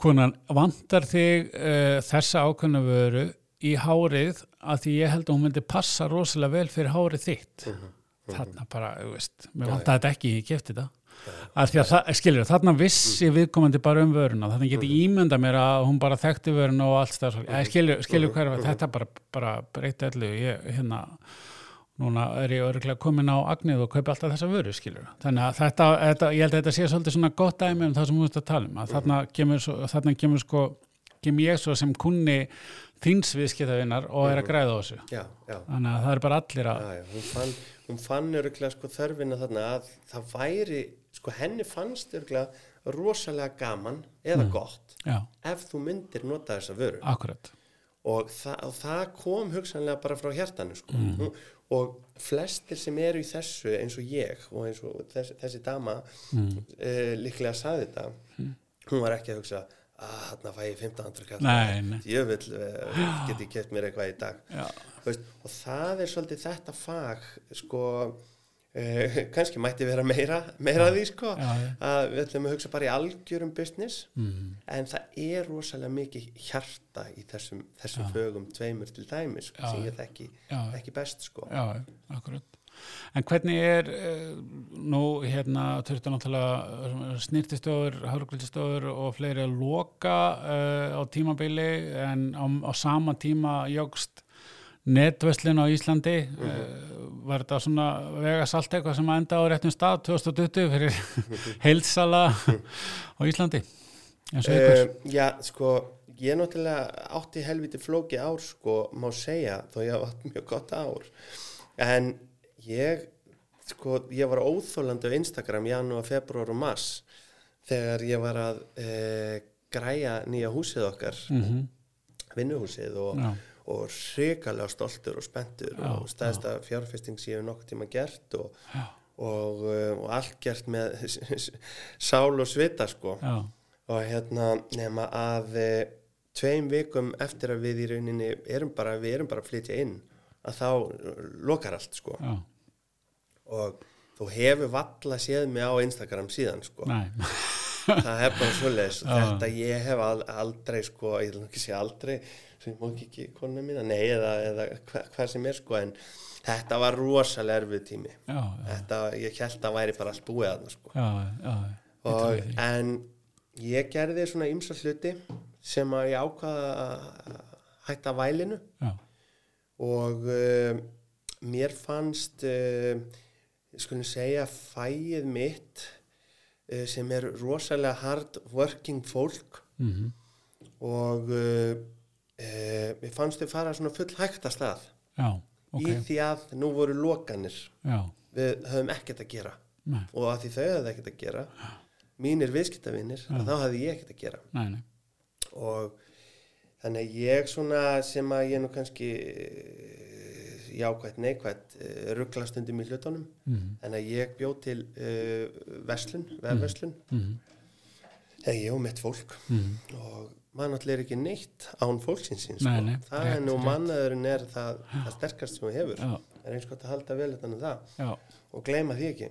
konan, vantar þig uh, þessa ákveðna vöru í hárið að því ég held að hún myndi passa rosalega vel fyrir hárið þitt? Þarna bara, þú veist, mér vantar þetta ekki ég kefti þetta skilur, þarna vissi viðkomandi bara um vöruna þannig geti ímynda mér að hún bara þekkti vöruna og allt það, skilur, skilur hver þetta bara, bara breytti allu ég, hérna, núna er ég örgulega komin á agnið og kaupi alltaf þessa vöru, skilur þannig að þetta, þetta, ég held að þetta sé svolítið svona gott dæmi um það sem þú veist að tala um að þarna kemur, svo, þarna kemur sko kemur ég svo sem kunni þíns viðskiptavinnar og er að græða á þessu.
Já, já,
þannig að það er bara allir að
já. Hún, fann, fann öruglega sko þörfina þarna að það væri, sko henni fannst öruglega rosalega gaman eða gott
já,
ef þú myndir nota þessa vöru
akkurat
og, þa það kom hugsanlega bara frá hjartanu sko. mm. og flestir sem eru í þessu eins og ég og eins og þessi, þessi dama mm. líklega saði þetta hún var ekki að hugsa að þarna fæ ég 1500 kall
Nei, nei.
ég vil, uh, get ég keft mér eitthvað í dag. Veist, og það er svolítið þetta fag sko uh, kannski mætti vera meira meira af því sko
Já, já.
að við ætlum að hugsa bara í algjörum business
mm.
en það er rosalega mikið hjarta í þessum, þessum fögum tveimur til dæmis sko, sem ég þekki, þekki best sko
Já, akkurat. En hvernig er uh, nú hérna þurftu náttúrulega snýrtistofur, hárgvildistofur og fleiri að loka uh, á tímabili en á, á sama tíma jógst netveslin á Íslandi uh, var þetta svona vega salt eitthvað sem enda á réttum stað 2020 fyrir heilsala á Íslandi
Uh, já, sko, ég náttúrulega átti helviti flóki ár, sko, má segja, þó ég hafa átt mjög gott ár. En ég, sko, ég var óþólandi á Instagram janúar, februar og mars þegar ég var að uh, græja nýja húsið okkar,
mm
vinnuhúsið og,
Já.
Og hrikalega stoltur og spenntur
Já,
og staðista fjárfesting sem ég hef nokkuð tíma gert og, og, uh, og allt gert með sál og svita, sko.
Já,
og hérna nema að e, tveim vikum eftir að við í rauninni erum bara, við erum bara að flytja inn að þá eh, lokar allt sko.
Já,
og þú hefur valla séð mig á Instagram síðan sko.
Næ
það er bara og þetta ég hef al, aldrei sko, ég vil ekki sé aldrei sem má ekki ekki konu mína, nei eða, eða hva, hvað sem er sko en þetta var rosalega erfið tími.
Já, já,
þetta, ég held að væri bara búið að sko.
Já,
og, en ég gerði svona ymsa hluti sem að ég ákvaða að hætta vælinu. Og uh, mér fannst uh, skulum segja fæið mitt sem er rosalega hard working fólk.
Mhm,
og uh, uh, mér fannst þau fara svona full hægt að stað.
Já, ok,
í því að nú voru lokanir.
Já,
við höfum ekkert að gera.
Næ,
og að því þau höfðu ekkert að gera mínir viðskiptavinir, þá hafði ég ekkert að gera.
Næ, næ,
og þannig ég svona sem að ég nú kannski eh, jákvætt, neikvætt ruggla stundum í hlutunum.
Mhm,
þannig að ég bjóð til uh, verslun, vefverslun.
Mhm,
þegar ég og mitt fólk.
Mhm,
og maður náttúrulega er ekki neitt án fólksins síns,
Nei,
sko.
nei,
það
rétt,
er nú mannaðurinn er það, það sterkast sem þú hefur.
Já,
er eins gott að halda vel þetta um það.
Já,
og gleyma því ekki.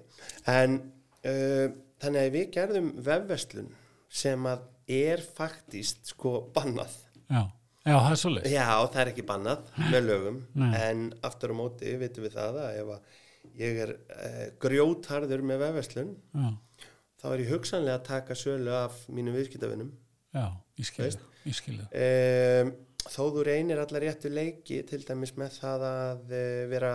En uh, þannig að við gerðum vefverslun sem að er faktist sko bannað.
Já, já, það er svolítið,
Já, það er ekki bannað með lögum
Nei.
en aftur á móti vitum við það að ef að ég er uh, grjótharður með vefverslun þá er ég hugsanlega að taka sölu af mínum viðskiptavinum.
Já, ég skilði, ég skilði,
um, þó þú reynir allar réttu leiki til dæmis með það að uh, vera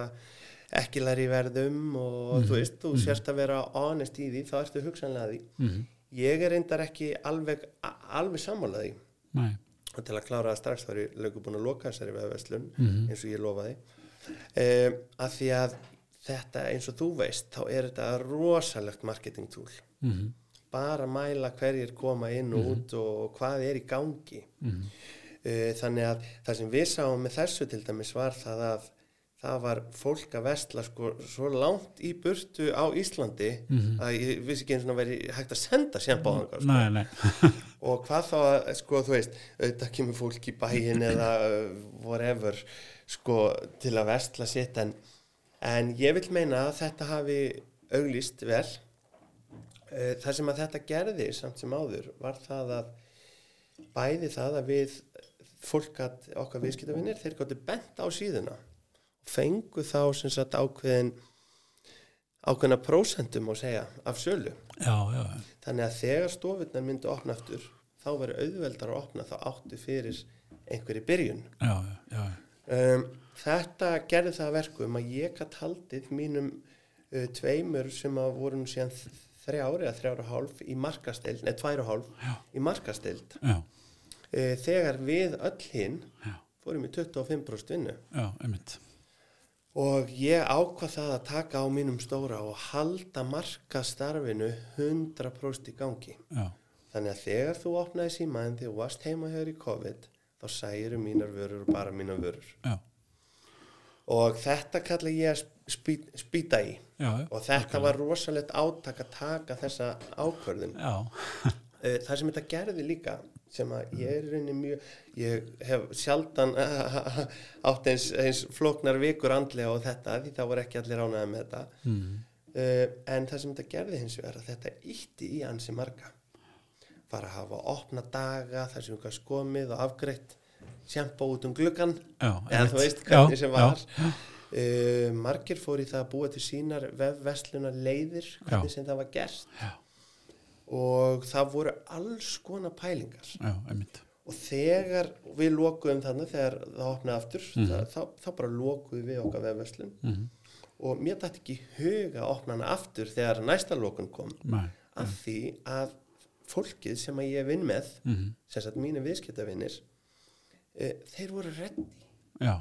ekki læri í verðum og þú veist, þú sérst að vera honest í því, þá ertu hugsanlega því.
Mhm,
ég er reyndar ekki alveg, alveg sammálaði
næ,
og til að klára það strax þá er ég löngu búin að loka þessari vefverslun
Mhm.
eins og ég lofaði. Um, að því að þetta eins og þú veist þá er þetta rosalegt marketing tool.
Mhm,
bara mæla hverjir koma inn og út og hvað er í gangi. Uh, þannig að það sem við sáum með þessu til dæmis var það að það var fólk að vestla sko, svo langt í burtu á Íslandi að ég vissi ekki eins og veri hægt að senda á þangað sko. og hvað þá sko, þú veist auðvitað kemur fólk í bæin eða uh, whatever, sko til að vestla sitt en, en ég vil meina að þetta hafi auglýst vel. Uh, það sem að þetta gerði samt sem áður var það að bæði það að við fólk að okkar viðskiptavinnir þeir gáttu bent á síðuna. Og fengu þá sem sagt ákveðin ákveðina prósentum að segja af sölu.
Já, já,
Þannig að þegar stofurnar myndi opna aftur, þá verður auðveldar að opna þá áttu fyrir einhverju byrjun.
já, já,
Um, þetta gerði það að verkum að ég hatt haldið mínum uh, tveimur sem að voru nú síðan þrjári eða þrjára hálf í markastild, neða tværa hálf í markastild. Uh, þegar við öll hinn fórum í 25% vinnu.
Já, einmitt,
og ég ákvað það að taka á mínum stóra og halda marka starfinu 100% í gangi.
Já,
þannig að þegar þú opnaði símaðin þegar þú varst heima hér í COVID þá særu mínar vörur og bara mínar vörur.
Já,
og þetta kalla ég að spý, spýta í
já,
og þetta var rosalegt átak að taka þessa ákvörðun.
Já,
Eh, það sem þetta gerði líka sem að ég er rauninni mjög ég hef sjaldan átt eins, eins flóknar vikur andlega og þetta því það voru ekki allir ánaði með þetta.
Mm,
uh, en það sem þetta gerði hins vegar þetta ítti í ansi marga. Fara að hafa opna daga þar sem við komið og afgreitt sjampo út um gluggan
já,
eða þú veist hvernig
Já,
sem var.
Já,
uh, margir fór í það að búa til sínar vefveslunar leiðir hvernig sem það var gert.
Já.
Og það voru alls konar pælingar.
Já,
og þegar við lokuðum þannig þegar það opnaði aftur
Mhm.
það, þá, þá bara lokuðum við okkar vefverslun.
Mm,
og mér dætti ekki í hug að opna hana aftur þegar næsta lokun kom.
Nei,
af því að fólkið sem að ég vinn með
mm,
sem sagt mínu viðskiptavinnir e, þeir voru reddi.
Já,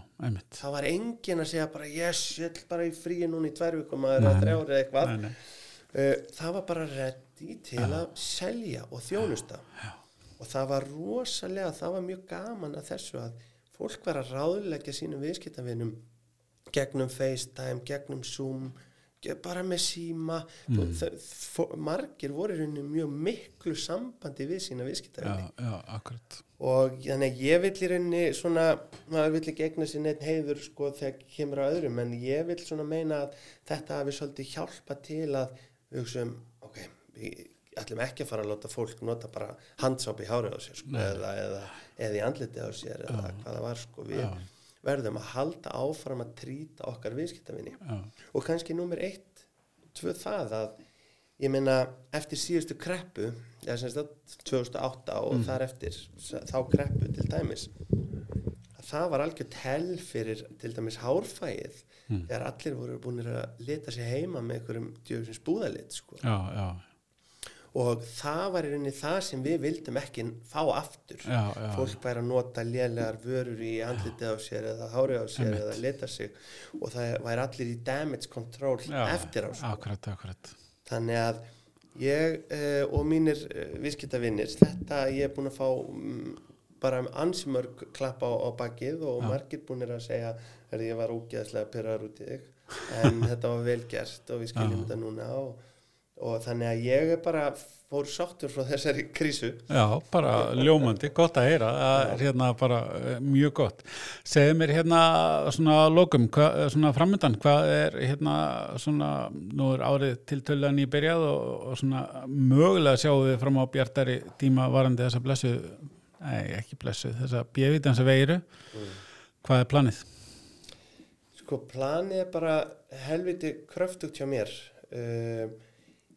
það var engin að segja bara yes, ég ætl bara í fríi núna í tvær vikum að
Nei,
þrjá eða eitthvað.
Nei, nei,
það var bara reddi til að selja og þjónusta.
Já.
og það var rosalega það var mjög gaman að þessu að fólk var að ráðleggja sínum viðskiptavinum gegnum FaceTime, gegnum Zoom bara með síma. Mm. margir voru rauninni mjög miklu sambandi við sína
já,
viðskiptavini.
já, akkurat,
og þannig ég vil í rauninni svona, maður vill ekki egna sér neitt heiður sko þegar kemur að öðrum en ég vil svona meina að þetta hafi svolítið hjálpa til að við hugsaum, ok, við ætlum ekki að fara að láta fólk nota bara handsápi í hárið á sér sko, eða, eða, eða í andliti á sér eða hvað það var sko, við
Já.
verðum að halda áfram að trýta okkar viðskiptavinni
já,
og kannski nummer eitt, tvö það að ég meina eftir síðustu kreppu eða semst að 2008 og þar eftir þá kreppu til dæmis að það var algjör tell fyrir til dæmis hárfæið þegar allir voru búin að leta sig heima með einhverjum djöfisins búðalit sko.
já, já,
og það var í rauninni það sem við vildum ekki fá aftur
já,
fólk væri að nota lélegar vörur í andlitið á sér eða hárið á sér
Einmitt.
eða leta sig og það væri allir í damage control eftir á sko.
akkurat, akkurat,
þannig að ég uh, og mínir uh, viðskiptavinnir þetta ég er búin að fá um, bara ansi mörg klapp á, á bakið og
Já.
margir búinir að segja að ég var ógeðslega pyrraður út í þig en þetta var vel gert og við skiljum
Já.
þetta núna og, og þannig að ég er bara fór sáttur frá þessari krísu
Já, bara ljómandi, gott að heyra, er hérna bara eh, mjög gott. Segðu mér hérna svona lokum, hva, svona framöndan, hvað er hérna svona, nú er árið til töluðan í byrjað og, og svona mögulega sjáum við fram á bjartari tíma varandi þessa blessu, nei ekki blessu, þessa bjöfitansa veiru, hvað er planið?
Sko planið er bara helviti kröftugt hjá mér. Uh,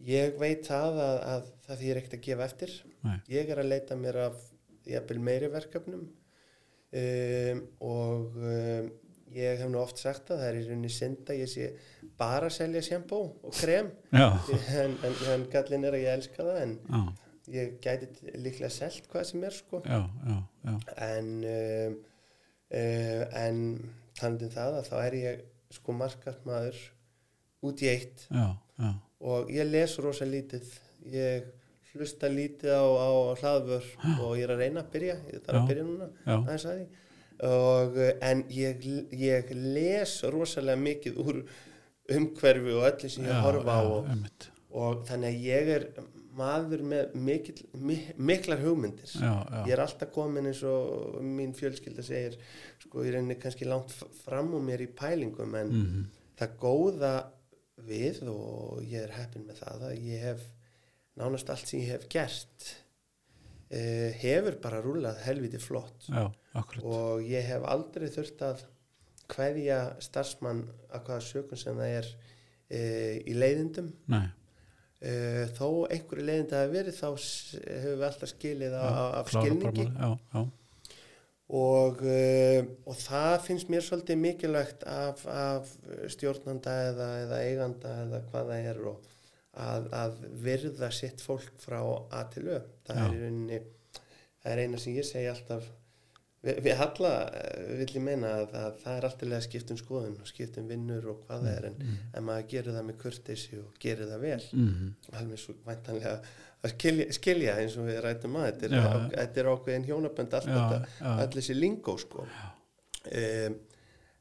ég veit það að, að það því er ekkert að gefa eftir.
Nei.
Ég er að leita mér af jafnvel meiri verkefnum um, og um, ég hef nú oft sagt að það er í rauninni synd að ég sé bara að selja sjambó og krem en, en, en gallin er að ég elska það en
já,
ég gæti líklega selt hvað sem er sko.
Já, já, já,
en um, uh, en þannig það að þá er ég sko markatmaður út í eitt.
Já, já,
og ég les rosa lítið. Ég hlusta lítið á, á hlaðvör og ég er að reyna að byrja. Ég þarf að byrja núna að og, uh, en ég, ég les rosalega mikið úr umhverfi og öllu sem ég horfa á og, og þannig að ég er maður með mikil, mik miklar hugmyndir.
Já, já,
ég er alltaf komin eins og mín fjölskylda segir sko ég reynir kannski langt fram úr mér í pælingum en
mhm,
það góða við og ég er heppin með það að ég hef nánast allt sem ég hef gert uh, hefur bara rúlað helviti flott.
Já,
og ég hef aldrei þurft að hverja starfsmann að hvaða sökun sem það er uh, í leiðindum.
Nei,
uh, þó einhverju leiðindi hafi verið þá hefur við alltaf skilið af, af
klára
skilningi.
já, já,
og, uh, og það finnst mér svolítið mikilvægt af, af stjórnanda eða, eða eiganda eða hvað það er og að, að virða sitt fólk frá A til Ö. Það
Já.
er það er eina sem ég segi alltaf við, við halla eh, vill ég meina að, að það er alltaf að skipta um skoðun og skipta um vinnur og hvað það er en, en maður gerir það með kurteisi og gerir það vel.
Mm
alveg svo væntanlega að skilja, skilja eins og við rætum að þetta er,
Já.
á- þetta er ákveðin hjónabönd allt
Já,
þetta, allir þessi lingó sko. Um,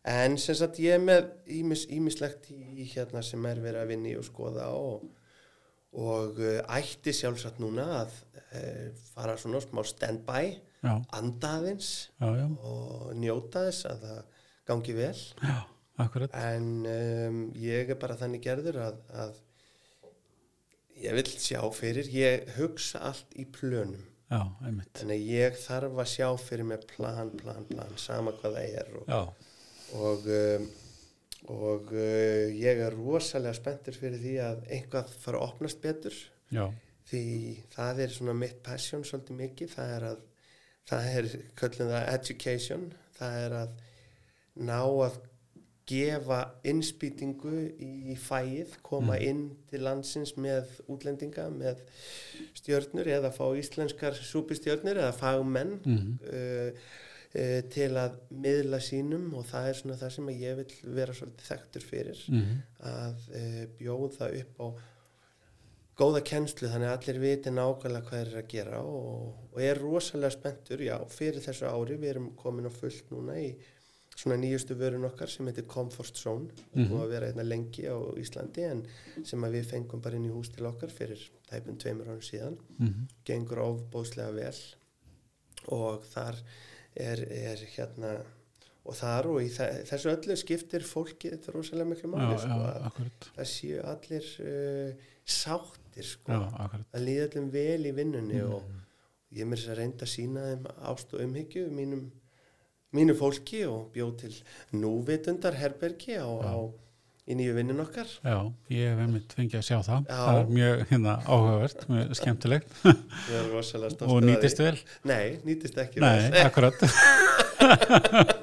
en sem sagt ég er með ímis, ímislegt í hérna sem er verið að vinni og skoða og, og uh, ætti sjálfsagt núna að uh, fara svona smá stand-by.
já,
anda aðeins
já, já,
og njóta þess að það gangi vel.
Já,
en um, ég er bara þannig gerður að, að ég vil sjá fyrir ég hugsa allt í plönum.
Já,
þannig að ég þarf að sjá fyrir mig plan, plan, plan sama hvað það er og, og, um, og uh, ég er rosalega spenntur fyrir því að einhvað fara að opnast betur.
Já,
því það er svona mitt passion svolítið mikið, það er að það er, köllum það education. Það er að ná að gefa innspýtingu í fæið, koma inn til landsins með útlendinga með stjörnur eða fá íslenskar súpistjörnur eða fagmenn
Mhm.
uh, uh, til að miðla sínum og það er svona það sem ég vil vera svolítið þekktur fyrir
mhm,
að uh, bjóða upp á góða kennslu þannig að allir viti nákvæmlega hvað er að gera og, og er rosalega spenntur, já, fyrir þessu ári við erum komin á fullt núna í svona nýjustu vörun okkar sem heitir Comfort Zone, mm
Mhm.
-hmm. að vera einna lengi á Íslandi en sem að við fengum bara inn í hús til okkar fyrir tæpum tveimur árum síðan
mhm,
gengur ofbóðslega vel og þar er, er hérna og þar og í þe- þessu öllu skiptir fólki þetta rosalega miklu máli
já,
sko, það séu allir uh, sáttir sko,
já,
að líða allum vel í vinnunni
Mhm.
og ég mér þess að reynda að sína þeim ást og umhyggju mínum, mínu fólki og bjóð til núvitundar herbergi á, á, í nýju vinnin okkar.
Já, ég hef einmitt fengið að sjá það.
Já.
það er mjög hérna áhugavert mjög skemmtilegt. Og nýtist vel?
Nei, nýtist ekki
nei, akkurat.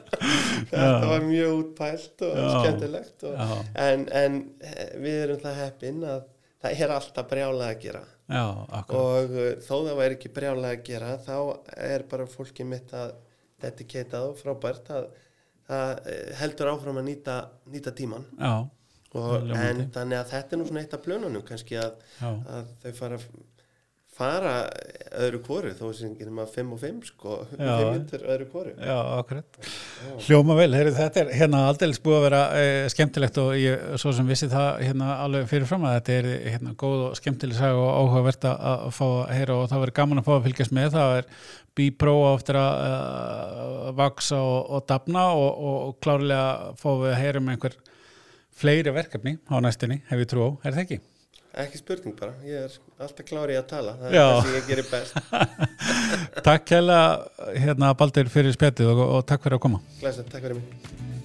Þetta var mjög útpælt og
Já.
skemmtilegt og, en, en eh, við erum það heppin að það er alltaf brjálega að gera.
Já,
og uh, þó það væri ekki brjálega að gera þá er bara fólki mitt að dedikatað og frábært að það eh, heldur áfram að nýta, nýta tíman
já,
og, en þannig að þetta er nú svona eitt af plönunum kannski að, að þau fara fara öðru kóru þó sem ekki nema 5 og 5 sko,
Já.
5 myndir öðru kóru
já, akkurat Hljóma vel, heyri, þetta er hérna aldeilis búið að vera e, skemmtilegt og ég svo sem vissi það hérna alveg fyrirfram að þetta er hérna góð og skemmtileg sag og áhugavert að að fá að heyra og það verður gaman að fá að fylgjast með það er B-Pro eftir að uh, vaksa og, og dafna og, og, og klárlega fáum við að heyra um einhver fleiri verkefni á næstunni, hef ég trú á, er það ekki?
Ekki spurning bara, ég er alltaf klári að tala það
Já.
er það sem ég gerir best.
Takk kæla hérna Baldur fyrir spjallið og, og takk fyrir að koma.
Glæslega, takk fyrir mig